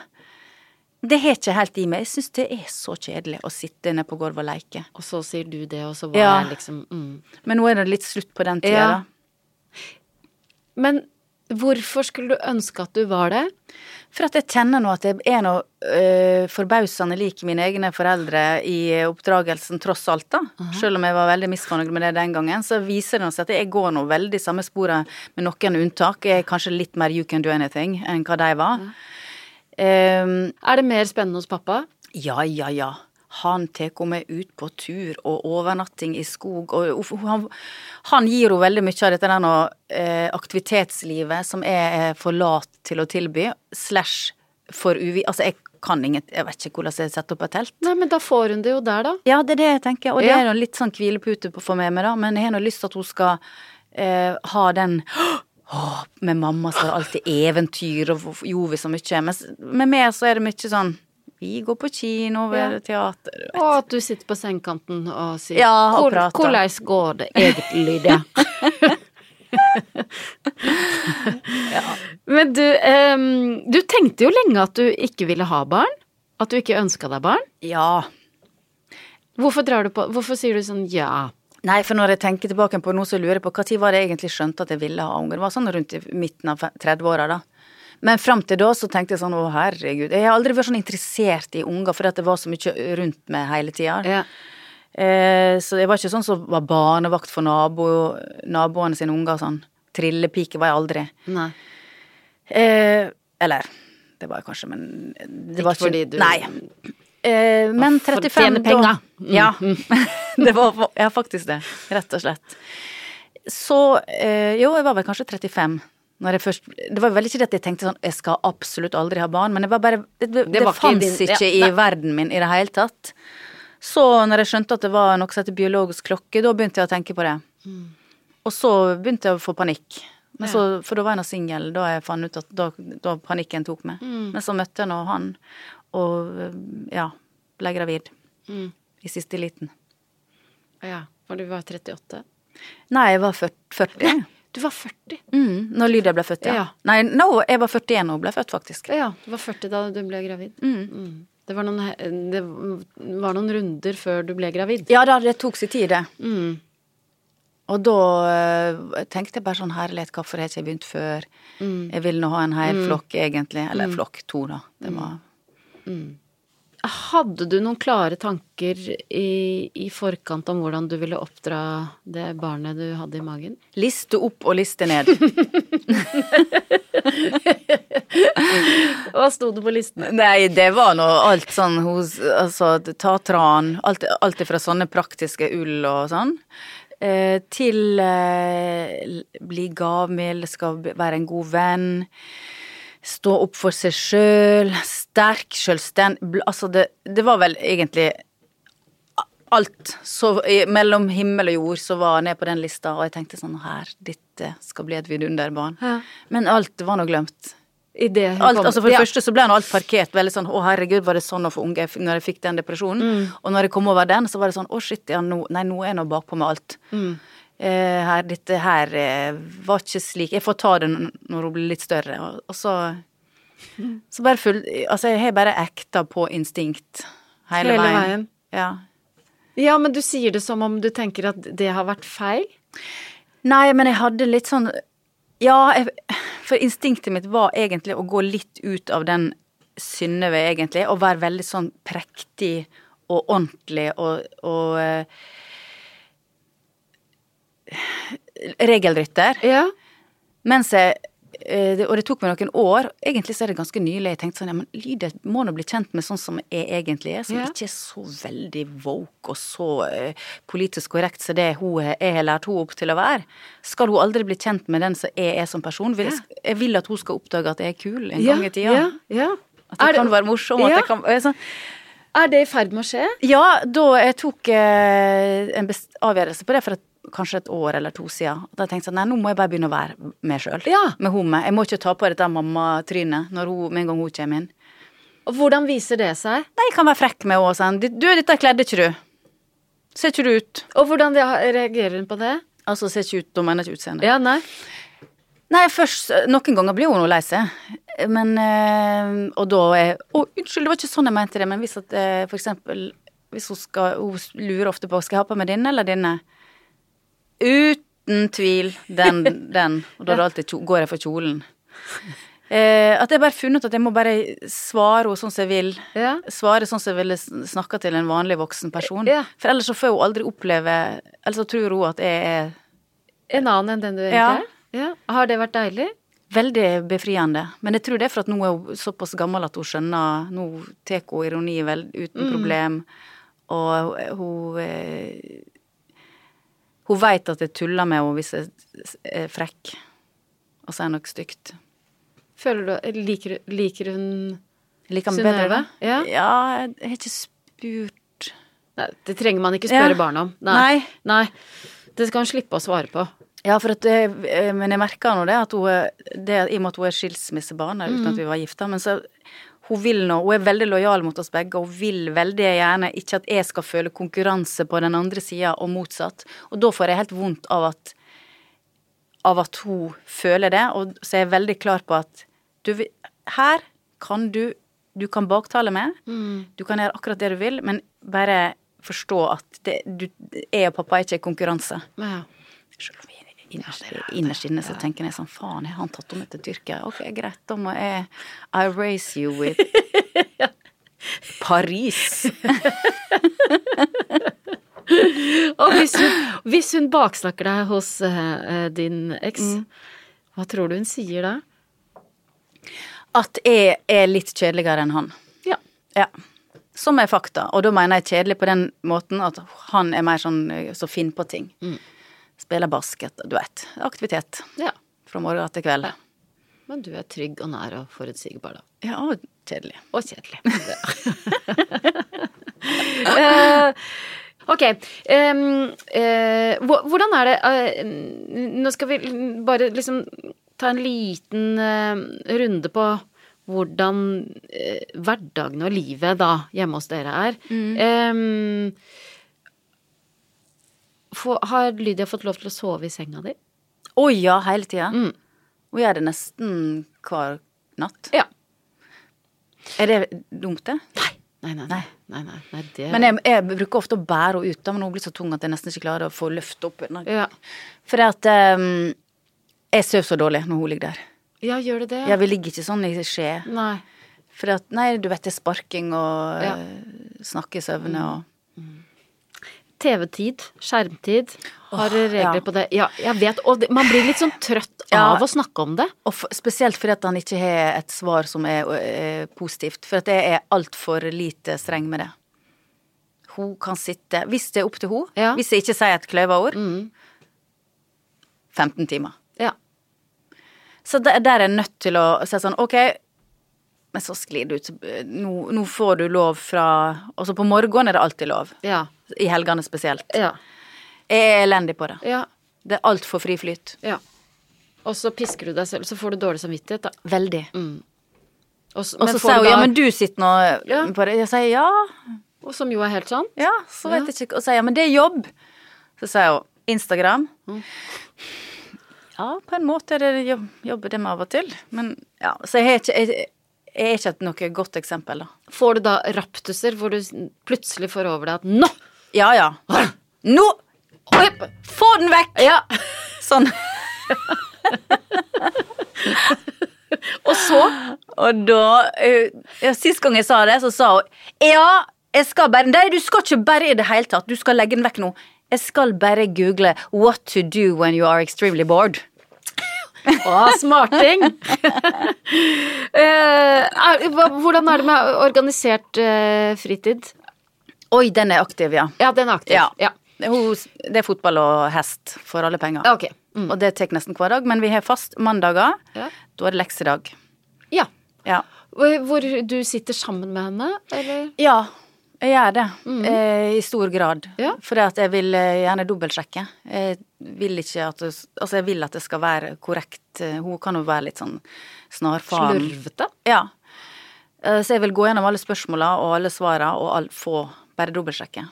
Det har ikke helt i meg. Jeg syns det er så kjedelig å sitte nede på gulvet og leke. Og så sier du det, og så var Ja. jeg liksom mm. Men nå er det litt slutt på den tida, Ja. da. Men hvorfor skulle du ønske at du var det? For at jeg kjenner nå at jeg er noe øh, forbausende lik mine egne foreldre i oppdragelsen, tross alt, da. Selv om jeg var veldig misfornøyd med det den gangen, så viser det seg at jeg går nå veldig samme sporet med noen unntak. Jeg er kanskje litt mer you can do anything enn hva de var. Ehm, Er det mer spennende hos pappa? Ja, ja, ja. Han tar henne med ut på tur og overnatting i skog, og han, han gir henne veldig mye av dette der nå, eh, aktivitetslivet som jeg er for lat til å tilby, slash for uvi... Altså, jeg kan inget Jeg vet ikke hvordan jeg setter opp et telt. Nei, men da får hun det jo der, da. Ja, det er det jeg tenker, og det Ja. er jo litt sånn hvilepute for meg med, da, men jeg har nå lyst til at hun skal eh, ha den Åh, med mamma så er det alltid eventyr og gjorde vi så mye. Mens med meg så er det mye sånn Vi går på kino, vi Ja. er teater vet. Og at du sitter på sengekanten og sier Ja, og «Hvor- Hvordan går det egentlig, det? Men du, um, du tenkte jo lenge at du ikke ville ha barn? At du ikke ønska deg barn? Ja. Hvorfor drar du på Hvorfor sier du sånn ja? Nei, for når jeg tenker tilbake på noe, så lurer jeg på når var det jeg egentlig skjønte at jeg ville ha unger. Det var sånn rundt i midten av 30-åra, da. Men fram til da så tenkte jeg sånn å herregud. Jeg har aldri vært sånn interessert i unger fordi det var så mye rundt meg hele tida. ja. Eh, så jeg var ikke sånn som var barnevakt for nabo, naboene sine unger sånn. Trillepike var jeg aldri. Nei. Eh, eller det var jeg kanskje, men det Ikke var ikke fordi du- Nei. Eh, men For å 35 tjene da-. Mm. Ja. det var ja, faktisk det. Rett og slett. Så eh, jo, jeg var vel kanskje 35. Når først, det var vel ikke det at jeg tenkte sånn jeg skal absolutt aldri ha barn, men det var bare Det, det, Det ikke fantes din- ja, i verden min i det hele tatt. Så når jeg skjønte at det var noe som heter biologisk klokke, da begynte jeg å tenke på det. Og så begynte jeg å få panikk. Men så, for da var jeg nå singel, da jeg fant ut at da, da panikken tok meg. Men så møtte jeg nå han, og ja, ble gravid. Mm. I siste liten. Ja, for du var 38? Nei, jeg var 40. 40. Du var 40? Mm, når Lydia ble født, ja. Ja. Nei, no, jeg var 41 da hun ble født, faktisk. Ja, du var 40 da du ble gravid. Mm. Det, var noen, det var noen runder før du ble gravid. Ja da, det tok sin tid, det. Mm. Og da øh, tenkte jeg bare sånn herlighet, hvorfor har ikke jeg begynt før? Mm. Jeg vil nå ha en hel flokk, egentlig. Eller flokk to, da. Det Mm. var Hadde du noen klare tanker i, i forkant om hvordan du ville oppdra det barnet du hadde i magen? liste opp og liste ned. Hva sto det på listen? Nei, det var nå alt sånn hos Altså, ta tran. Alt, alt fra sånne praktiske ull og sånn. Eh, til eh, bli gavmild, skal være en god venn. Stå opp for seg sjøl. Sterk, selvstendig, Altså, det, det var vel egentlig alt. Så mellom himmel og jord så var jeg ned på den lista, og jeg tenkte sånn her, dette skal bli et vidunderbarn. Ja. Men alt var nå glemt. I det Alt, altså for det Ja. første så ble nå alt parkert veldig sånn å herregud, var det sånn å få unge når jeg fikk den depresjonen? Mm. Og når jeg kom over den, så var det sånn å shit, ja nå, nei nå er jeg nå bakpå med alt. Mm. Eh, her, dette her eh, var ikke slik, jeg får ta det når hun blir litt større. Og, og så, så bare full, altså jeg har bare ekta på instinkt hele, Hele veien. Ja. ja, men du sier det som om du tenker at det har vært feil? Nei, men jeg hadde litt sånn Ja, jeg, for instinktet mitt var egentlig å gå litt ut av den Synnøve, egentlig, og være veldig sånn prektig og ordentlig og, og eh, Regelrytter. Ja. Mens jeg og det tok meg noen år. Egentlig så er det ganske nylig jeg tenkte sånn, ja, men lyder må nå bli kjent med sånn som jeg egentlig er, som Ja. ikke er så veldig woke og så uh, politisk korrekt som det hun er- jeg har lært henne opp til å være. Skal hun aldri bli kjent med den som jeg er som person? Vil, Jeg vil at hun skal oppdage at jeg er kul en gang i tida. Ja, ja. At jeg det- kan være morsom. At Ja. jeg kan, sånn, Er det i ferd med å skje? ja, da jeg tok eh, en avgjørelse på det for et, kanskje et år eller to siden. Da tenkte jeg sånn, nei, nå må jeg bare begynne å være meg sjøl. Ja. Med henne. Jeg må ikke ta på dette mammatrynet med en gang hun kommer inn. Og hvordan viser det seg? Nei, jeg kan være frekk med henne sånn. Du, dette kledde ikke du. Ser ikke du ut? Og hvordan reagerer hun på det? Altså, ser ikke ut, da mener jeg ikke utseende. Ja, nei. Nei, først Noen ganger blir hun lei seg. Men øh, Og da er Å, unnskyld, det var ikke sånn jeg mente det, men hvis at øh, for eksempel Hvis hun skal Hun lurer ofte på Skal jeg ha på meg denne eller denne? Uten tvil den, den. Og da det alltid går jeg for kjolen. Eh, at jeg bare har funnet ut at jeg må bare svare henne sånn som jeg vil. Ja. Svare sånn som jeg ville snakka til en vanlig voksen person. Ja. For ellers så får hun aldri oppleve Eller så tror hun at jeg er En annen enn den du egentlig Ja. er? Ja. Har det vært deilig? Veldig befriende. Men jeg tror det er for at nå er hun såpass gammel at hun skjønner Nå tar hun ironi vel uten problem. Og hun eh, Hun veit at jeg tuller med henne hvis jeg er frekk og sier noe stygt. Føler du Liker, liker hun Liker Synnøve? Ja. ja, jeg har ikke spurt Nei, det trenger man ikke spørre Ja. barna om. Nei. Nei. Det skal hun slippe å svare på. Ja, for at eh, men jeg merker nå det at hun er- det, I og med at hun er skilsmissebarn, uten Mm. at vi var gifta, men så hun vil nå, hun er veldig lojal mot oss begge, og hun vil veldig gjerne ikke at jeg skal føle konkurranse på den andre sida, og motsatt. Og da får jeg helt vondt av at av at hun føler det, og så er jeg veldig klar på at du, her kan du Du kan baktale meg, Mm. du kan gjøre akkurat det du vil, men bare forstå at det, du, jeg og pappa er ikke i konkurranse. Ja. Selv om vi innerst, inne så tenker jeg sånn Faen, har han tatt henne med til Tyrkia? Ok, greit, da må jeg I race you with Paris. Og hvis hun, hvis hun baksnakker deg hos eh, eh, din eks, Mm. hva tror du hun sier da? At jeg er litt kjedeligere enn han. Ja. Ja. Som er fakta. Og da mener jeg kjedelig på den måten at han er mer sånn som så finner på ting. Spiller basket, du vet. Aktivitet. ja. Fra morgen til kveld. Men du er trygg og nær og forutsigbar, da. Ja, og kjedelig. Og kjedelig. Eh, ok. Um, uh, hvordan er det uh, Nå skal vi bare liksom ta en liten runde på hvordan hverdagen og livet da hjemme hos dere er. Em, har Lydia fått lov til å sove i senga di? Å ja, hele tida. Mm. Hun gjør det nesten hver natt. Ja. Er det dumt, det? Nei. Nei, nei, nei. nei, nei, nei det Men jeg, jeg bruker ofte å bære henne ut, da, men hun blir så tung at jeg nesten ikke klarer å få løfte opp. ja. For at um, jeg sover så dårlig når hun ligger der. ja, gjør det det? Ja, vi ligger ikke sånn i skje. Nei. For at, nei, du vet det er sparking og Ja. eh, snakke i søvne og TV-tid, skjermtid, har oh, regler ja. på det? Ja, jeg vet, og det, man blir litt sånn trøtt Ja. av å snakke om det. Og for, spesielt fordi at han ikke har et svar som er er positivt. For at jeg er altfor lite streng med det. Hun kan sitte Hvis det er opp til henne, Ja. Mm. hvis jeg ikke sier et kløyva ord 15 timer. Ja. Så der, der er jeg nødt til å si sånn OK, men så sklir det ut. Nå, nå får du lov fra Altså, på morgenen er det alltid lov. Ja. I helgene spesielt. Ja. Jeg er elendig på det. ja. Det er altfor fri flyt. ja. Og så pisker du deg selv, så får du dårlig samvittighet, da. Veldig. Så, Og så får sier hun ja, men du sitter nå Ja. på det. Jeg sier ja, og Som jo er helt sant. ja, så vet jeg ikke. Og sier ja, men det er jobb. Så sier hun Instagram. Ja, på en måte er det jobb, jobber det med av og til. Men ja, så jeg, har ikke, jeg er ikke et noe godt eksempel, da. Får du da raptuser hvor du plutselig får over deg at nå! Ja ja. Nå! Få den vekk! Ja. Sånn. Og så Og da eh, ja, Sist gang jeg sa det, så sa hun Ja, jeg skal bare Nei, du skal ikke bare i det hele tatt. Du skal legge den vekk nå. Jeg skal bare google 'what to do when you are extremely bored'. Å, smarting! Eh, hvordan er det med organisert eh, fritid? Oi, den er aktiv, ja. Ja, den er aktiv. Ja. Ja. Det er fotball og hest for alle penger. Ok. Mm. Og det tar nesten hver dag, men vi har fast mandager. Ja. Da er det leksedag. ja. Ja. Hvor du sitter sammen med henne, eller? ja, jeg gjør det. Eh, I stor grad. Mm. Ja. For jeg vil eh, gjerne dobbeltsjekke. Jeg vil ikke at det, Altså, jeg vil at det skal være korrekt. Eh, Hun kan jo være litt sånn snarfaen. Slurvete? Ja. Eh, Så jeg vil gå gjennom alle spørsmåla og alle svara og all, få bare dobbeltsjekke.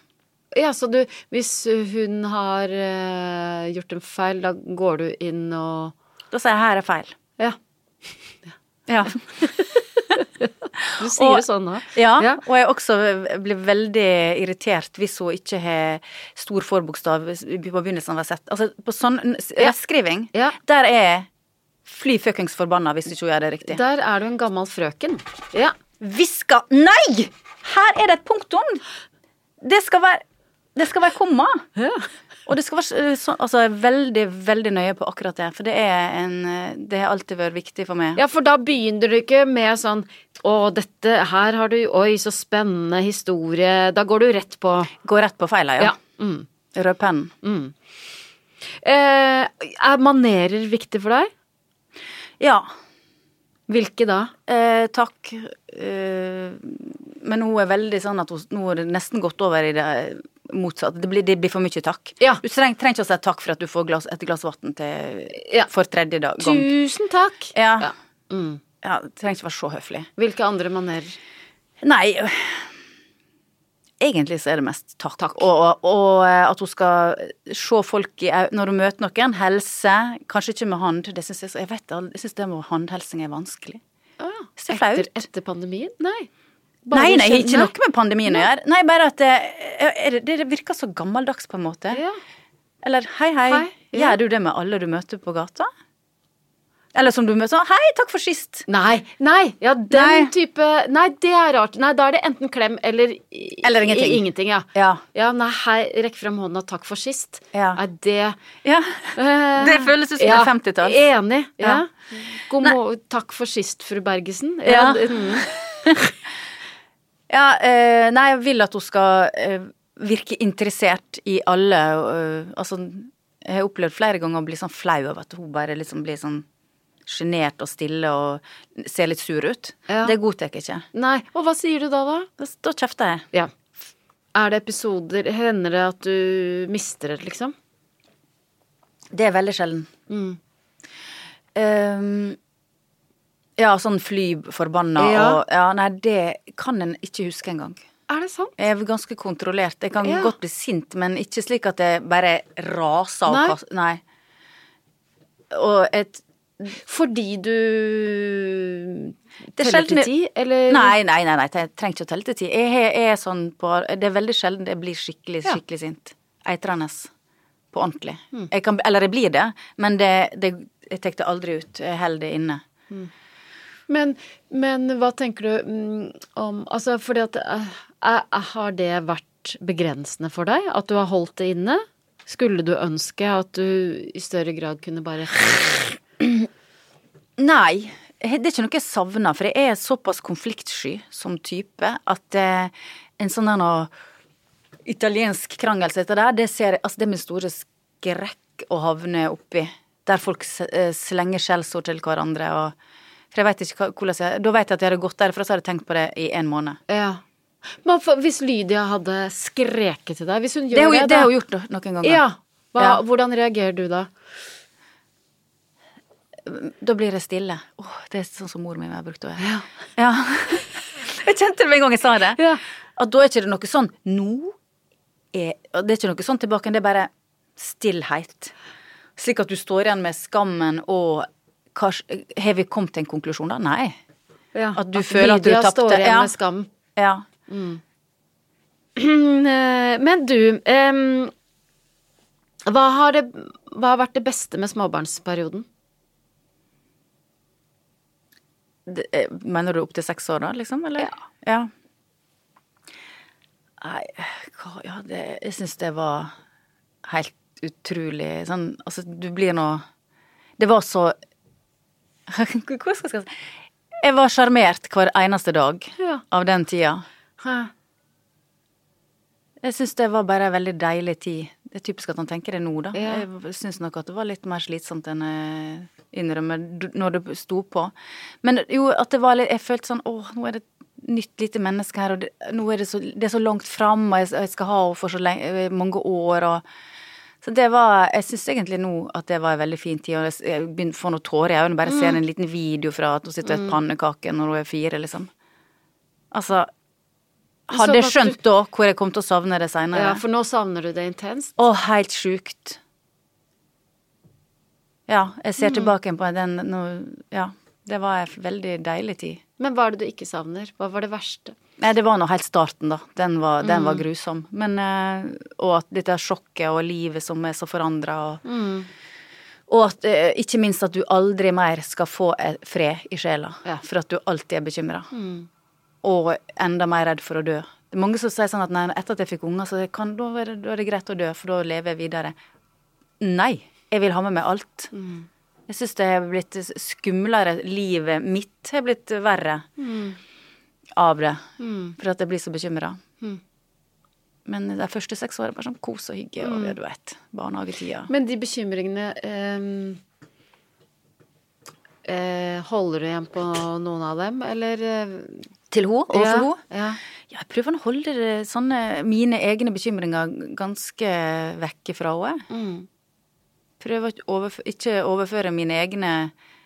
Ja, så du, hvis hun har eh, gjort en feil, da går du inn og Da sier jeg her er feil. Ja. Ja. Du sier Og- det sånn nå. Ja, Ja. og jeg også blir veldig irritert hvis hun ikke har stor forbokstav på begynnelsen av ha sett Altså på sånn rettskriving, Ja. der er jeg fly fuckings forbanna hvis ikke hun gjør det riktig. Der er du en gammel frøken. Ja. Hviska Nei! Her er det et punktum! Det skal være Det skal være komma. Og det skal være så, altså, veldig, veldig nøye på akkurat det. For det er en Det har alltid vært viktig for meg. ja, for da begynner du ikke med sånn Å, dette Her har du Oi, så spennende historie. Da går du rett på Går rett på feila, ja. Ja. Mm. Rødpennen. Eh, er manerer viktig for deg? Ja. Hvilke da? Eh, takk. Eh, men hun er veldig sånn at hun, nå har det nesten gått over i det motsatte. Det blir, det blir for mye takk. Ja. Du trenger, trenger ikke å si takk for at du får glass, et glass vann Ja. for tredje dag. Tusen takk! Ja. Ja. Mm. ja. Trenger ikke være så høflig. Hvilke andre manerer? Nei Egentlig så er det mest takk. Og, og, og eh, at hun skal se folk i Når hun møter noen, helse Kanskje ikke med hand. Det synes jeg, jeg vet jeg syns det med håndhelsing er vanskelig. Ah, Så flaut. etter, etter pandemien? Nei. Nei, nei, kjenn- ikke noe med pandemien å gjøre. Nei, bare at det, er det, det virker så gammeldags på en måte. Ja. Eller hei, hei, Hei, ja. gjør du det med alle du møter på gata? Eller som du møter sånn hei, takk for sist. Nei, nei, ja, den Nei. type Nei, det er rart. Nei, da er det enten klem eller Eller ingenting. ingenting ja. Ja. ja, nei, hei, rekk frem hånda, takk for sist. Ja. Nei, det Ja. eh, Det føles ut som ja, det er 50-talls. Enig. Ja. Ja. God må... takk for sist, fru Bergesen. Ja. mm. Ja, eh, nei, jeg vil at hun skal eh, virke interessert i alle eh, Altså, jeg har opplevd flere ganger å bli sånn flau over at hun bare liksom blir sånn sjenert og stille og ser litt sur ut. Ja. Det godtar jeg ikke. Nei, og hva sier du da, da? Da, da kjefter jeg. Ja. Er det episoder Hender det at du mister det, liksom? Det er veldig sjelden. Mm. Ehm, ja, sånn fly forbanna Ja. og Ja, nei, det kan en ikke huske engang. Er det sant? Jeg er ganske kontrollert. Jeg kan Ja. godt bli sint, men ikke slik at jeg bare raser og Nei. kaster Nei. Og et Fordi du Det er teller til ti, eller? Nei, nei, nei, nei, jeg trenger ikke å telle til ti. Jeg er- jeg er sånn på Det er veldig sjelden jeg blir skikkelig, Ja. skikkelig sint. Eitrende. På ordentlig. Mm. Jeg kan, eller jeg blir det, men det, det, jeg tar det aldri ut. Jeg holder det inne. Men, men hva tenker du mm, om Altså, fordi at eh, eh, Har det vært begrensende for deg? At du har holdt det inne? Skulle du ønske at du i større grad kunne bare Nei, det er ikke noe jeg savner, for jeg er såpass konfliktsky som type at eh, en sånn der noe italiensk krangel som dette der, det ser jeg Altså, det er min store skrekk å havne oppi. Der folk eh, slenger skjellsord til hverandre og For jeg vet ikke hvordan jeg Da vet jeg at jeg hadde gått derfra, så hadde jeg tenkt på det i en måned. Ja. Men hvis Lydia hadde skreket til deg Hvis hun gjør Det har hun- det, det har hun gjort noen ganger. Ja. Hva, Ja. Hvordan reagerer du da? Da blir jeg stille. Åh, det er sånn som mor mi har brukt å være. Ja. Ja. jeg kjente det med en gang jeg sa det. Ja. At da er ikke det noe sånn Nå er Det er ikke noe sånn tilbake, det er bare stillhet. Slik at du står igjen med skammen og Har vi kommet til en konklusjon, da? Nei. Ja. At du føler at du tapte. står igjen Ja. med skam. Ja. Mm. Men du, um, hva, har det, hva har vært det beste med småbarnsperioden? Det, eh, mener du opp til seks år, da, liksom? Eller? Ja. Nei, hva Ja, det Jeg syns det var helt utrolig sånn Altså, du blir nå Det var så Hva skal jeg si? Jeg var sjarmert hver eneste dag Ja. av den tida. Hæ? Jeg syns det var bare ei veldig deilig tid. Det er typisk at han tenker det nå, da. Ja. Jeg syns nok at det var litt mer slitsomt enn jeg innrømmer når det sto på. Men jo, at det var litt Jeg følte sånn Å, nå er det nytt lite menneske her, og det, nå er det så, det er så langt fram, og jeg, jeg skal ha henne for så lenge, mange år, og Så det var Jeg syns egentlig nå at det var en veldig fin tid, og jeg, begynner å få noen tårer i øynene bare ser en liten video fra at hun sitter og spiser pannekaker når hun er fire, liksom. Altså Hadde jeg skjønt da hvor jeg kom til å savne det seinere? Ja, for nå savner du det intenst. Å, helt sjukt. Ja, jeg ser tilbake på den nå Ja, det var en veldig deilig tid. Men hva er det du ikke savner? Hva var det verste? Nei, det var nå helt starten, da. Den var, den var grusom. Men eh, Og at dette sjokket og livet som er så forandra, og Og at eh, ikke minst at du aldri mer skal få fred i sjela. Ja. For at du alltid er bekymra. Og enda mer redd for å dø. Det er mange som sier sånn at nei, etter at jeg fikk unger, så kan, da, er det, da er det greit å dø, for da lever jeg videre. Nei. Jeg vil ha med meg alt. Jeg syns det er blitt skumlere. Livet mitt har blitt verre av det. For at jeg blir så bekymra. Men de første seks årene bare sånn kos og hygge og det du vet, barnehagetida. Men de bekymringene Eh, holder du igjen på noen av dem, eller eh, Til henne? Overfor ja, henne? Ja. Ja, jeg prøver å holde det, sånne mine egne bekymringer ganske vekke fra henne. Mm. Prøver å ikke overføre, ikke overføre mine egne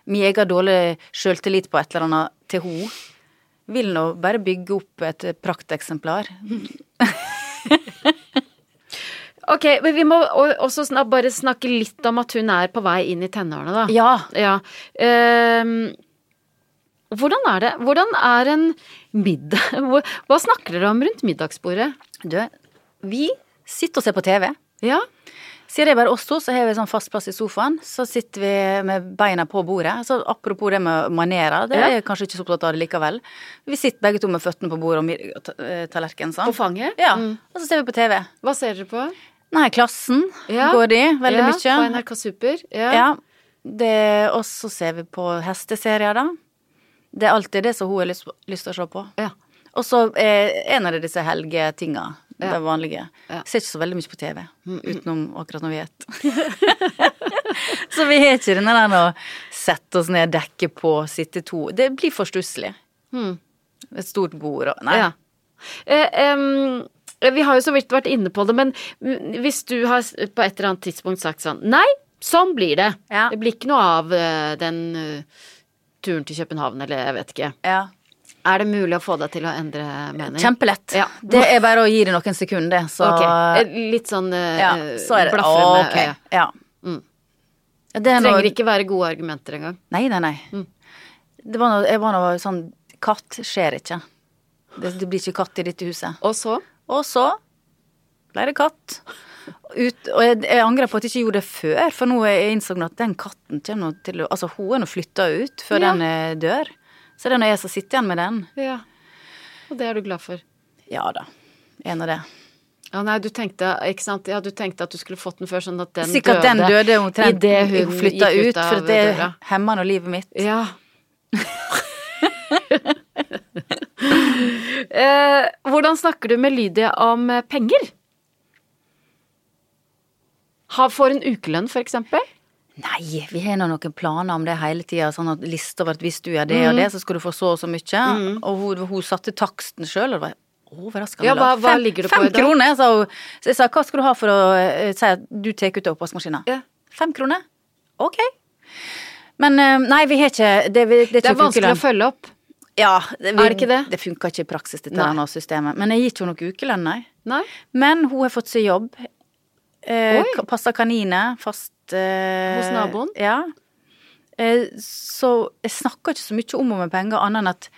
min egen dårlige sjøltillit på et eller annet til henne. Vil nå bare bygge opp et prakteksemplar. Ok, men vi må også sna bare snakke litt om at hun er på vei inn i tenårene, da. Ja. Ja. Ehm, hvordan er det? Hvordan er en middag hva snakker dere om rundt middagsbordet? Du, vi sitter og ser på TV. Ja. Siden det er bare oss to, så har vi sånn fast plass i sofaen. Så sitter vi med beina på bordet. Så apropos det med manerer, det er jeg kanskje ikke så opptatt av det likevel. Vi sitter begge to med føttene på bordet og eh, tallerkenen sånn. På fanget? Ja. Mm. Og så ser vi på TV. Hva ser dere på? Nei, Klassen Ja. går de veldig ja, mye. På NRK Super. Ja. Ja. Det, og så ser vi på hesteserier, da. Det er alltid det som hun har lyst, lyst til å se på. Ja. Og så er en av disse helgetinga. Ja. Det vanlige. Ja. Ser ikke så veldig mye på TV, utenom akkurat når vi spiser. så vi har ikke denne der å sette oss ned, dekke på, sitte to. Det blir for stusslig. Mm. Et stort bord og Nei. Ja. Eh, um vi har jo så vidt vært inne på det, men hvis du har på et eller annet tidspunkt sagt sånn Nei, sånn blir det. Ja. Det blir ikke noe av eh, den eh, turen til København, eller jeg vet ikke. Ja. Er det mulig å få deg til å endre mening? Kjempelett. Ja. Det er bare å gi det noen sekunder, så Ok, eh, Litt sånn uh, Ja, så det blafre med Ok, øya. Ja. Mm. Det er noe, Trenger ikke være gode argumenter engang. Nei, nei, nei. Mm. Det var noe, jeg var noe sånn Katt skjer ikke. Det, det blir ikke katt i dette huset. Og så? Og så ble det katt. Ut, og jeg, jeg angrer på at jeg ikke gjorde det før, for nå jeg innså jeg at den katten kommer til å Altså, hun er nå flytta ut før Ja. den eh, dør. Så det er når jeg som sitter igjen med den. Ja. Og det er du glad for? Ja da. En av det. Ja, nei, du tenkte, ikke sant? Ja, du tenkte at du skulle fått den før, sånn at den Sikkert døde. den døde omtrent idet hun flytta ut, ut for det hemmer nå livet mitt. Ja. eh, hvordan snakker du med Lydia om eh, penger? Ha, får hun ukelønn, for eksempel? Nei, vi har nå noen planer om det hele tida. Sånn at lista over at hvis du gjør det og Mm. det, så skal du få så og så mye. Og hun, hun satte taksten sjøl, og det var overraskende Ja, hva- hva Fem- ligger det på Fem kroner, sa hun. Så jeg sa hva skal du ha for å uh, si at du tar ut av oppvaskmaskina? Ja. Fem kroner? Ok. Men uh, nei, vi har ikke Det, det, det, Det er vanskelig å følge opp. Ja, det, vi, Er det ikke det? Det funka ikke i praksis, dette Nei. her systemet. Men jeg gir ikke noe ukelønn, nei. Nei? Men hun har fått seg jobb. Eh, Passer kaniner fast eh, Hos naboen? Ja. Eh, så jeg snakker ikke så mye om henne med penger, annet enn at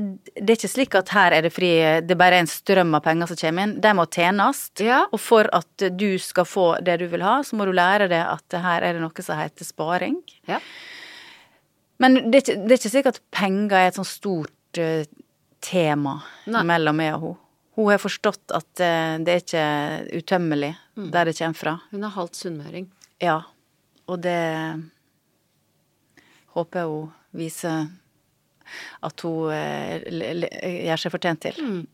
det er ikke slik at her er det fri, det er bare en strøm av penger som kommer inn. De må tjenes. Ja. Og for at du skal få det du vil ha, så må du lære deg at her er det noe som heter sparing. Ja. Men det er, ikke, det er ikke slik at penger er et sånn stort eh, tema Nei. mellom meg og henne. Hun har forstått at det er ikke utømmelig Mm. der det kommer fra. Hun er halvt sunnmøring. Ja. Og det håper jeg hun viser at hun eh, gjør seg fortjent til. Mm.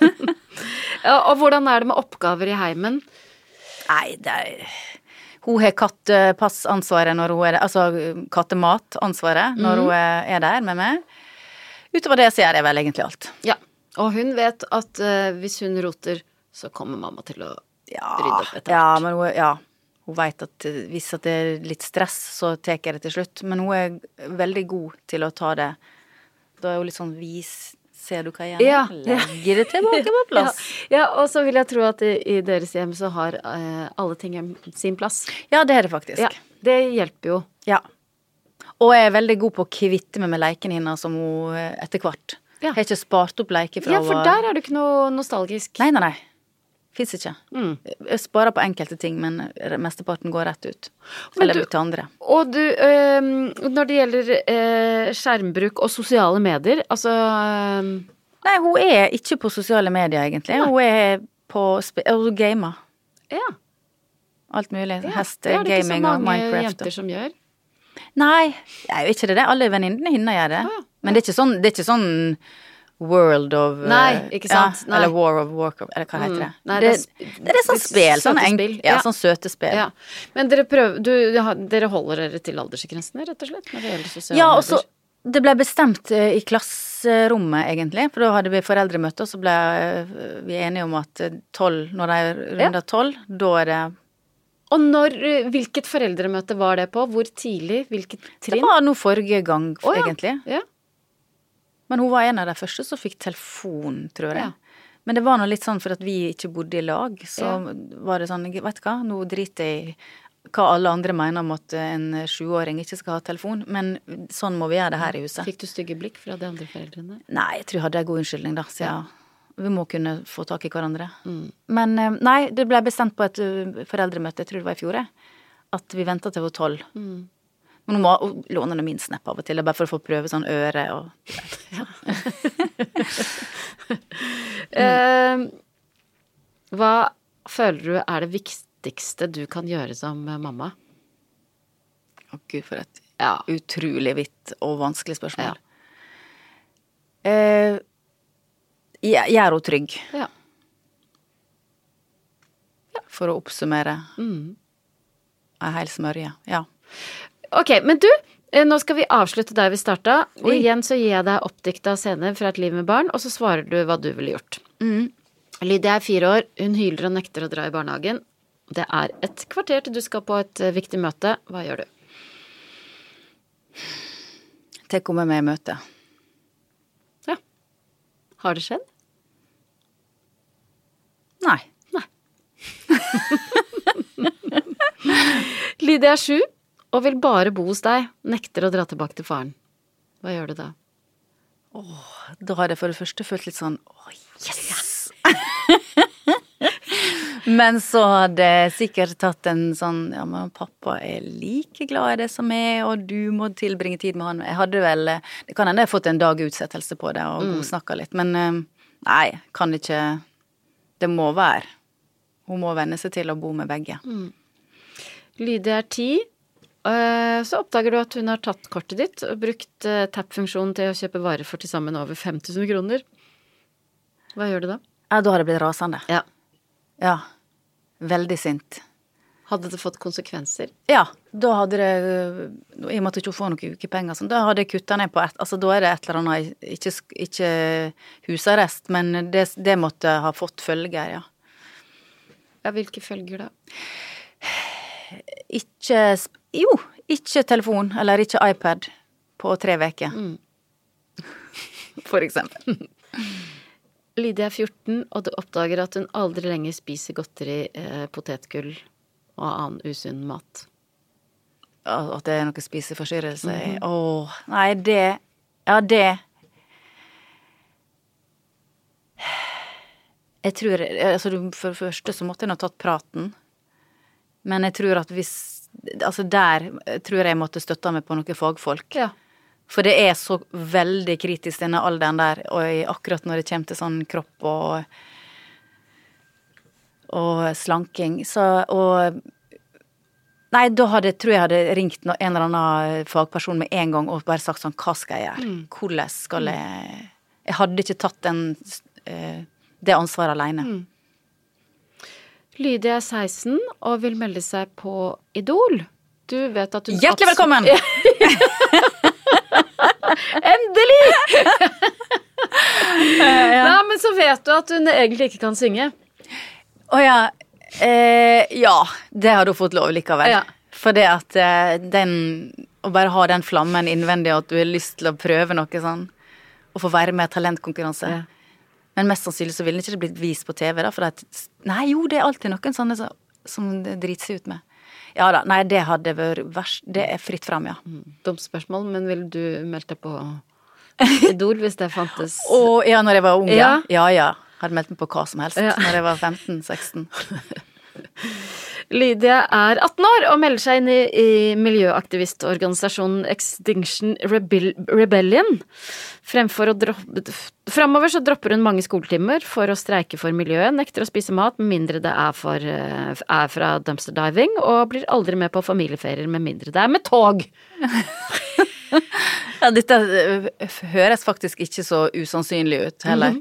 Og hvordan er det med oppgaver i heimen? Nei, det er Hun har kattepassansvaret når hun er der, altså kattematansvaret når mm. hun er er der med meg. Utover det så gjør jeg vel egentlig alt. Ja. Og hun vet at uh, hvis hun roter, så kommer mamma til å Ja, rydde opp etter hvert. ja men hun, ja, hun vet at hvis det er litt stress, så tar jeg det til slutt. Men hun er veldig god til å ta det. Da er hun litt sånn vis. Ser du hva jeg? Ja. Legger det tilbake på plass. Ja, ja, og så vil jeg tro at i, i deres hjem så har uh, alle ting sin plass. Ja, det er det faktisk. Ja, det hjelper jo. Ja. Og jeg er veldig god på å kvitte meg med lekene hennes som hun eh, etter hvert. Ja. Jeg har ikke spart opp leker fra Ja, for der er du ikke noe nostalgisk. Nei, nei, nei. Fins ikke. Mm. Jeg sparer på enkelte ting, men mesteparten går rett ut. Men Eller du- til andre. Og du, øh, når det gjelder øh, skjermbruk og sosiale medier, altså øh... Nei, hun er ikke på sosiale medier, egentlig. Hun er på Hun gamer. Ja. Alt mulig. ja Hest, det er det ikke så mange Minecraft. jenter som gjør. Nei, det er jo ikke det. Alle venninnene hennes gjør det. Ah, ja. Men det er ikke sånn, det er ikke sånn World of eh, Nei, ikke sant? Ja, Nei. Eller War of Warcraft, eller hva heter det? Nei, det, det er det, er sånn spel. Sånn enk, spill, ja, ja. sånn søte spill. Ja. Men dere prøver du, Dere holder dere til aldersgrensene, rett og slett? Når det gjelder sosiale Ja, og så? Det ble bestemt eh, i klasserommet, egentlig, for da hadde vi foreldremøte, og så ble eh, vi enige om at eh, tolv, når de runder tolv, da er det Og når, eh, hvilket foreldremøte var det på? Hvor tidlig? Hvilket trinn? Det var nå forrige gang, oh, egentlig. Ja. Men hun var en av de første som fikk telefon, tror jeg. Ja. Men det var nå litt sånn for at vi ikke bodde i lag, så Ja. var det sånn, vet du hva, nå driter jeg i hva alle andre mener om at en sjuåring ikke skal ha telefon, men sånn må vi gjøre det her i huset. Fikk du stygge blikk fra de andre foreldrene? Nei, jeg tror jeg hadde en god unnskyldning, da, siden vi må kunne få tak i hverandre. Mm. Men eh, nei, det ble bestemt på et eh, foreldremøte, jeg tror det var i fjor, at vi venta til vi var tolv. Mm. Men nå må hun låne den min snap av og til, bare for å få prøve sånn øre og Eh, hva føler du er det viktigste du kan gjøre som mamma? Å gud, for et Ja. utrolig vidt og vanskelig spørsmål. Ja. Uh, gjør henne trygg, ja. for å oppsummere. Mm. Ei hel smørje. Ja. Ok, men du, eh, nå skal vi avslutte der vi starta. Og igjen så gir jeg deg oppdikta scener fra et liv med barn, og så svarer du hva du ville gjort. Mm. Lydia er fire år, hun hyler og nekter å dra i barnehagen. Det er et kvarter til du skal på et eh, viktig møte. Hva gjør du? Tenk om jeg er med i møtet. Ja. Har det skjedd? Nei. Lydia er sju og vil bare bo hos deg. Nekter å dra tilbake til faren. Hva gjør du da? Da hadde jeg for det første følt litt sånn Å, yes! Men så hadde jeg sikkert tatt en sånn Ja, men pappa er like glad i det som meg, og du må tilbringe tid med han. Jeg hadde vel Det kan hende jeg har fått en dag utsettelse på det og godsnakka litt, men eh, nei, kan ikke Det må være. Hun må venne seg til å bo med begge. Lydia er ti. Eh, Så oppdager du at hun har tatt kortet ditt og brukt eh, tap-funksjonen til å kjøpe varer for til sammen over 5000 kroner. Hva gjør du da? Ja, da har jeg blitt rasende. Ja. Ja. Veldig sint. Hadde det fått konsekvenser? Ja, da hadde det I og med at du ikke får noen ukepenger, sånn, da hadde jeg kutta ned på et Altså, da er det et eller annet Ikke, ikke husarrest, men det, det måtte ha fått følger, ja. Ja, hvilke følger da? Ikke Jo, ikke telefon eller ikke iPad på tre uker. For eksempel. Lydia er 14, og du oppdager at hun aldri lenger spiser godteri, eh, potetgull og annen usunn mat. At det er noe spiseforstyrrelse. Åh, nei, det Ja, det Jeg tror altså, For det første så måtte jeg nå tatt praten. Men jeg tror at hvis Altså, der tror jeg jeg måtte støtta meg på noen fagfolk. Ja. For det er så veldig kritisk denne alderen der, og akkurat når det kommer til sånn kropp og og slanking. Så og Nei, da hadde, tror jeg hadde ringt en eller annen fagperson med en gang og bare sagt sånn Hva skal jeg gjøre? Hvordan skal jeg Jeg hadde ikke tatt den, eh, det ansvaret aleine. Lydia er 16 og vil melde seg på Idol. Du vet at hun Hjertelig velkommen! Endelig! Nei, men så vet du at hun egentlig ikke kan synge. Å ja. Eh, ja, det har du fått lov likevel. Ja. For det at eh, den Å bare ha den flammen innvendig, og at du har lyst til å prøve noe sånn. Og få være med i talentkonkurranse. Ja. Men mest sannsynlig så ville ikke blitt vist på TV, da. For at Nei, jo, det er alltid noen sånne som, som driter seg ut med. Ja da. Nei, det hadde vært verst. Det er fritt fram, ja. Dumt spørsmål, men ville du meldt deg på Idol hvis det fantes? Å, ja, når jeg var ung, ja. Ja. Ja ja. Hadde meldt meg på hva som helst Ja. når jeg var 15-16. Lydia er 18 år og melder seg inn i, i miljøaktivistorganisasjonen Extinction Rebel Rebellion. Fremfor å droppe Framover så dropper hun mange skoletimer for å streike for miljøet, nekter å spise mat med mindre det er, for, eh, er fra dumpster diving, og blir aldri med på familieferier med mindre det er med tog. Ja, dette øh, høres faktisk ikke så usannsynlig ut heller.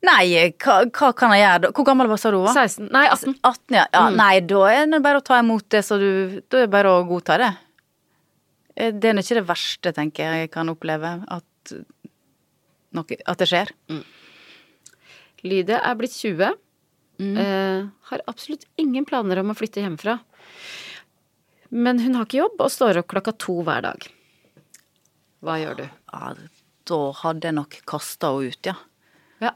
Nei, hva, hva kan jeg gjøre da? Hvor gammel var sa du hun var? 16 Nei, 18. 18, ja. ja Nei, da er det bare å ta imot det, så du Da er det bare å godta det. Eh, Det er ikke det verste, tenker jeg, jeg kan oppleve, at, noe, at det skjer. Lydia er blitt 20. Eh, har absolutt ingen planer om å flytte hjemmefra. Men hun har ikke jobb og står opp klokka to hver dag. Hva gjør du? Ja, da hadde jeg nok kasta henne ut, ja. Ja.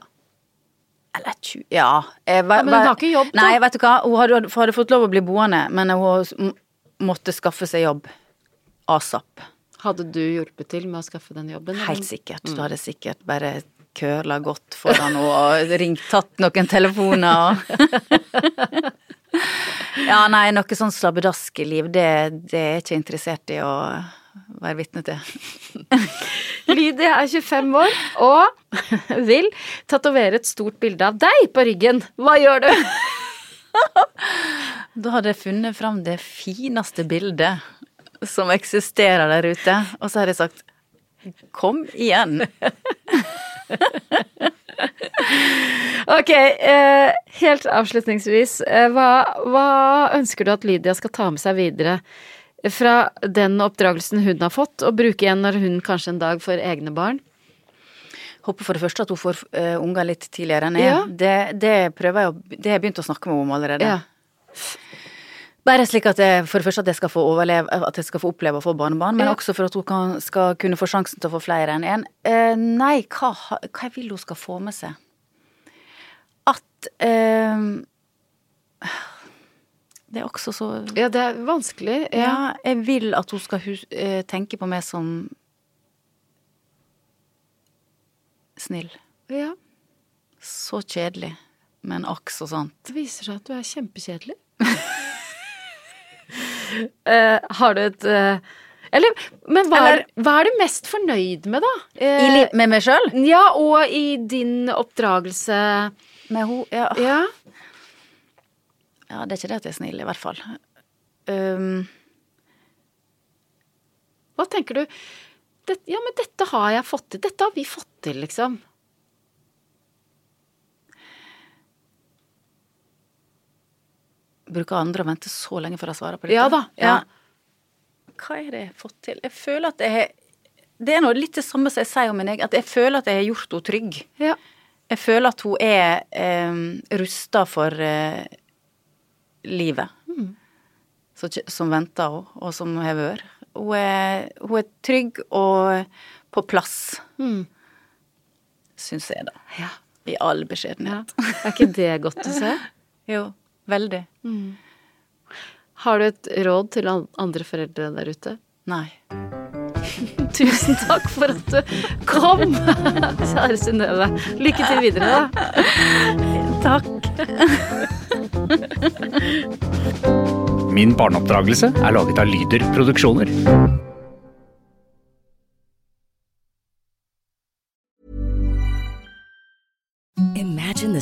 Eller 20 Ja. Jeg, men hun har ikke jobb, da? Nei, vet du hva. Hun hadde, hadde fått lov å bli boende, men hun måtte skaffe seg jobb asap. Hadde du hjulpet til med å skaffe den jobben? eller? Helt sikkert. Du hadde sikkert bare køla godt foran henne og ringt, tatt noen telefoner og Ja, nei, noe sånn slabbedaskeliv, det, det er jeg ikke interessert i å være vitne til. Lydia er 25 år og vil tatovere et stort bilde av deg på ryggen. Hva gjør du? Da hadde jeg funnet fram det fineste bildet som eksisterer der ute, og så hadde jeg sagt kom igjen. Ok, eh, helt avslutningsvis. Eh, hva, hva ønsker du at Lydia skal ta med seg videre fra den oppdragelsen hun har fått, og bruke igjen når hun kanskje en dag får egne barn? Håper for det første at hun får uh, unger litt tidligere enn jeg. Ja. Det, det prøver jeg å Det har jeg begynt å snakke med henne om allerede. Ja. Bare slik at jeg, for det første at jeg skal få overleve, at jeg skal få oppleve å få barnebarn, men Ja. også for at hun kan, skal kunne få sjansen til å få flere enn én. Uh, nei, hva, hva jeg vil hun skal få med seg? At eh, Det er også så Ja, det er vanskelig. Ja, Ja. jeg vil at hun skal eh, tenke på meg som snill. ja. Så kjedelig, men akk så sant. Det viser seg at du er kjempekjedelig. uh, har du et uh, Eller, men hva, Eller- er, hva er du mest fornøyd med, da? I Eh, med meg sjøl? ja, og i din oppdragelse. Med henne? ja. Ja. Ja, det er ikke det at jeg er snill, i hvert fall. Um, Hva tenker du? Det, ja, men dette har jeg fått til. Dette har vi fått til, liksom. bruker andre å vente så lenge før jeg svarer på dette? Ja da, ja. Hva er det jeg har fått til? Jeg føler at jeg Det er noe litt det samme som jeg sier om min egen, at jeg føler at jeg har gjort henne trygg. Ja. Jeg føler at hun er eh, rusta for eh, livet. Så, som venter henne, og som har vært. Hun hun er trygg og på plass, Mm. syns jeg, da. ja. I all ja. Er ikke det godt å se? Jo, veldig. Har du et råd til andre foreldre der ute? Nei. Tusen takk for at du kom, kjære Synnøve. Lykke til videre, da. Takk. Min barneoppdragelse er laget av Lyder Produksjoner. Imagine the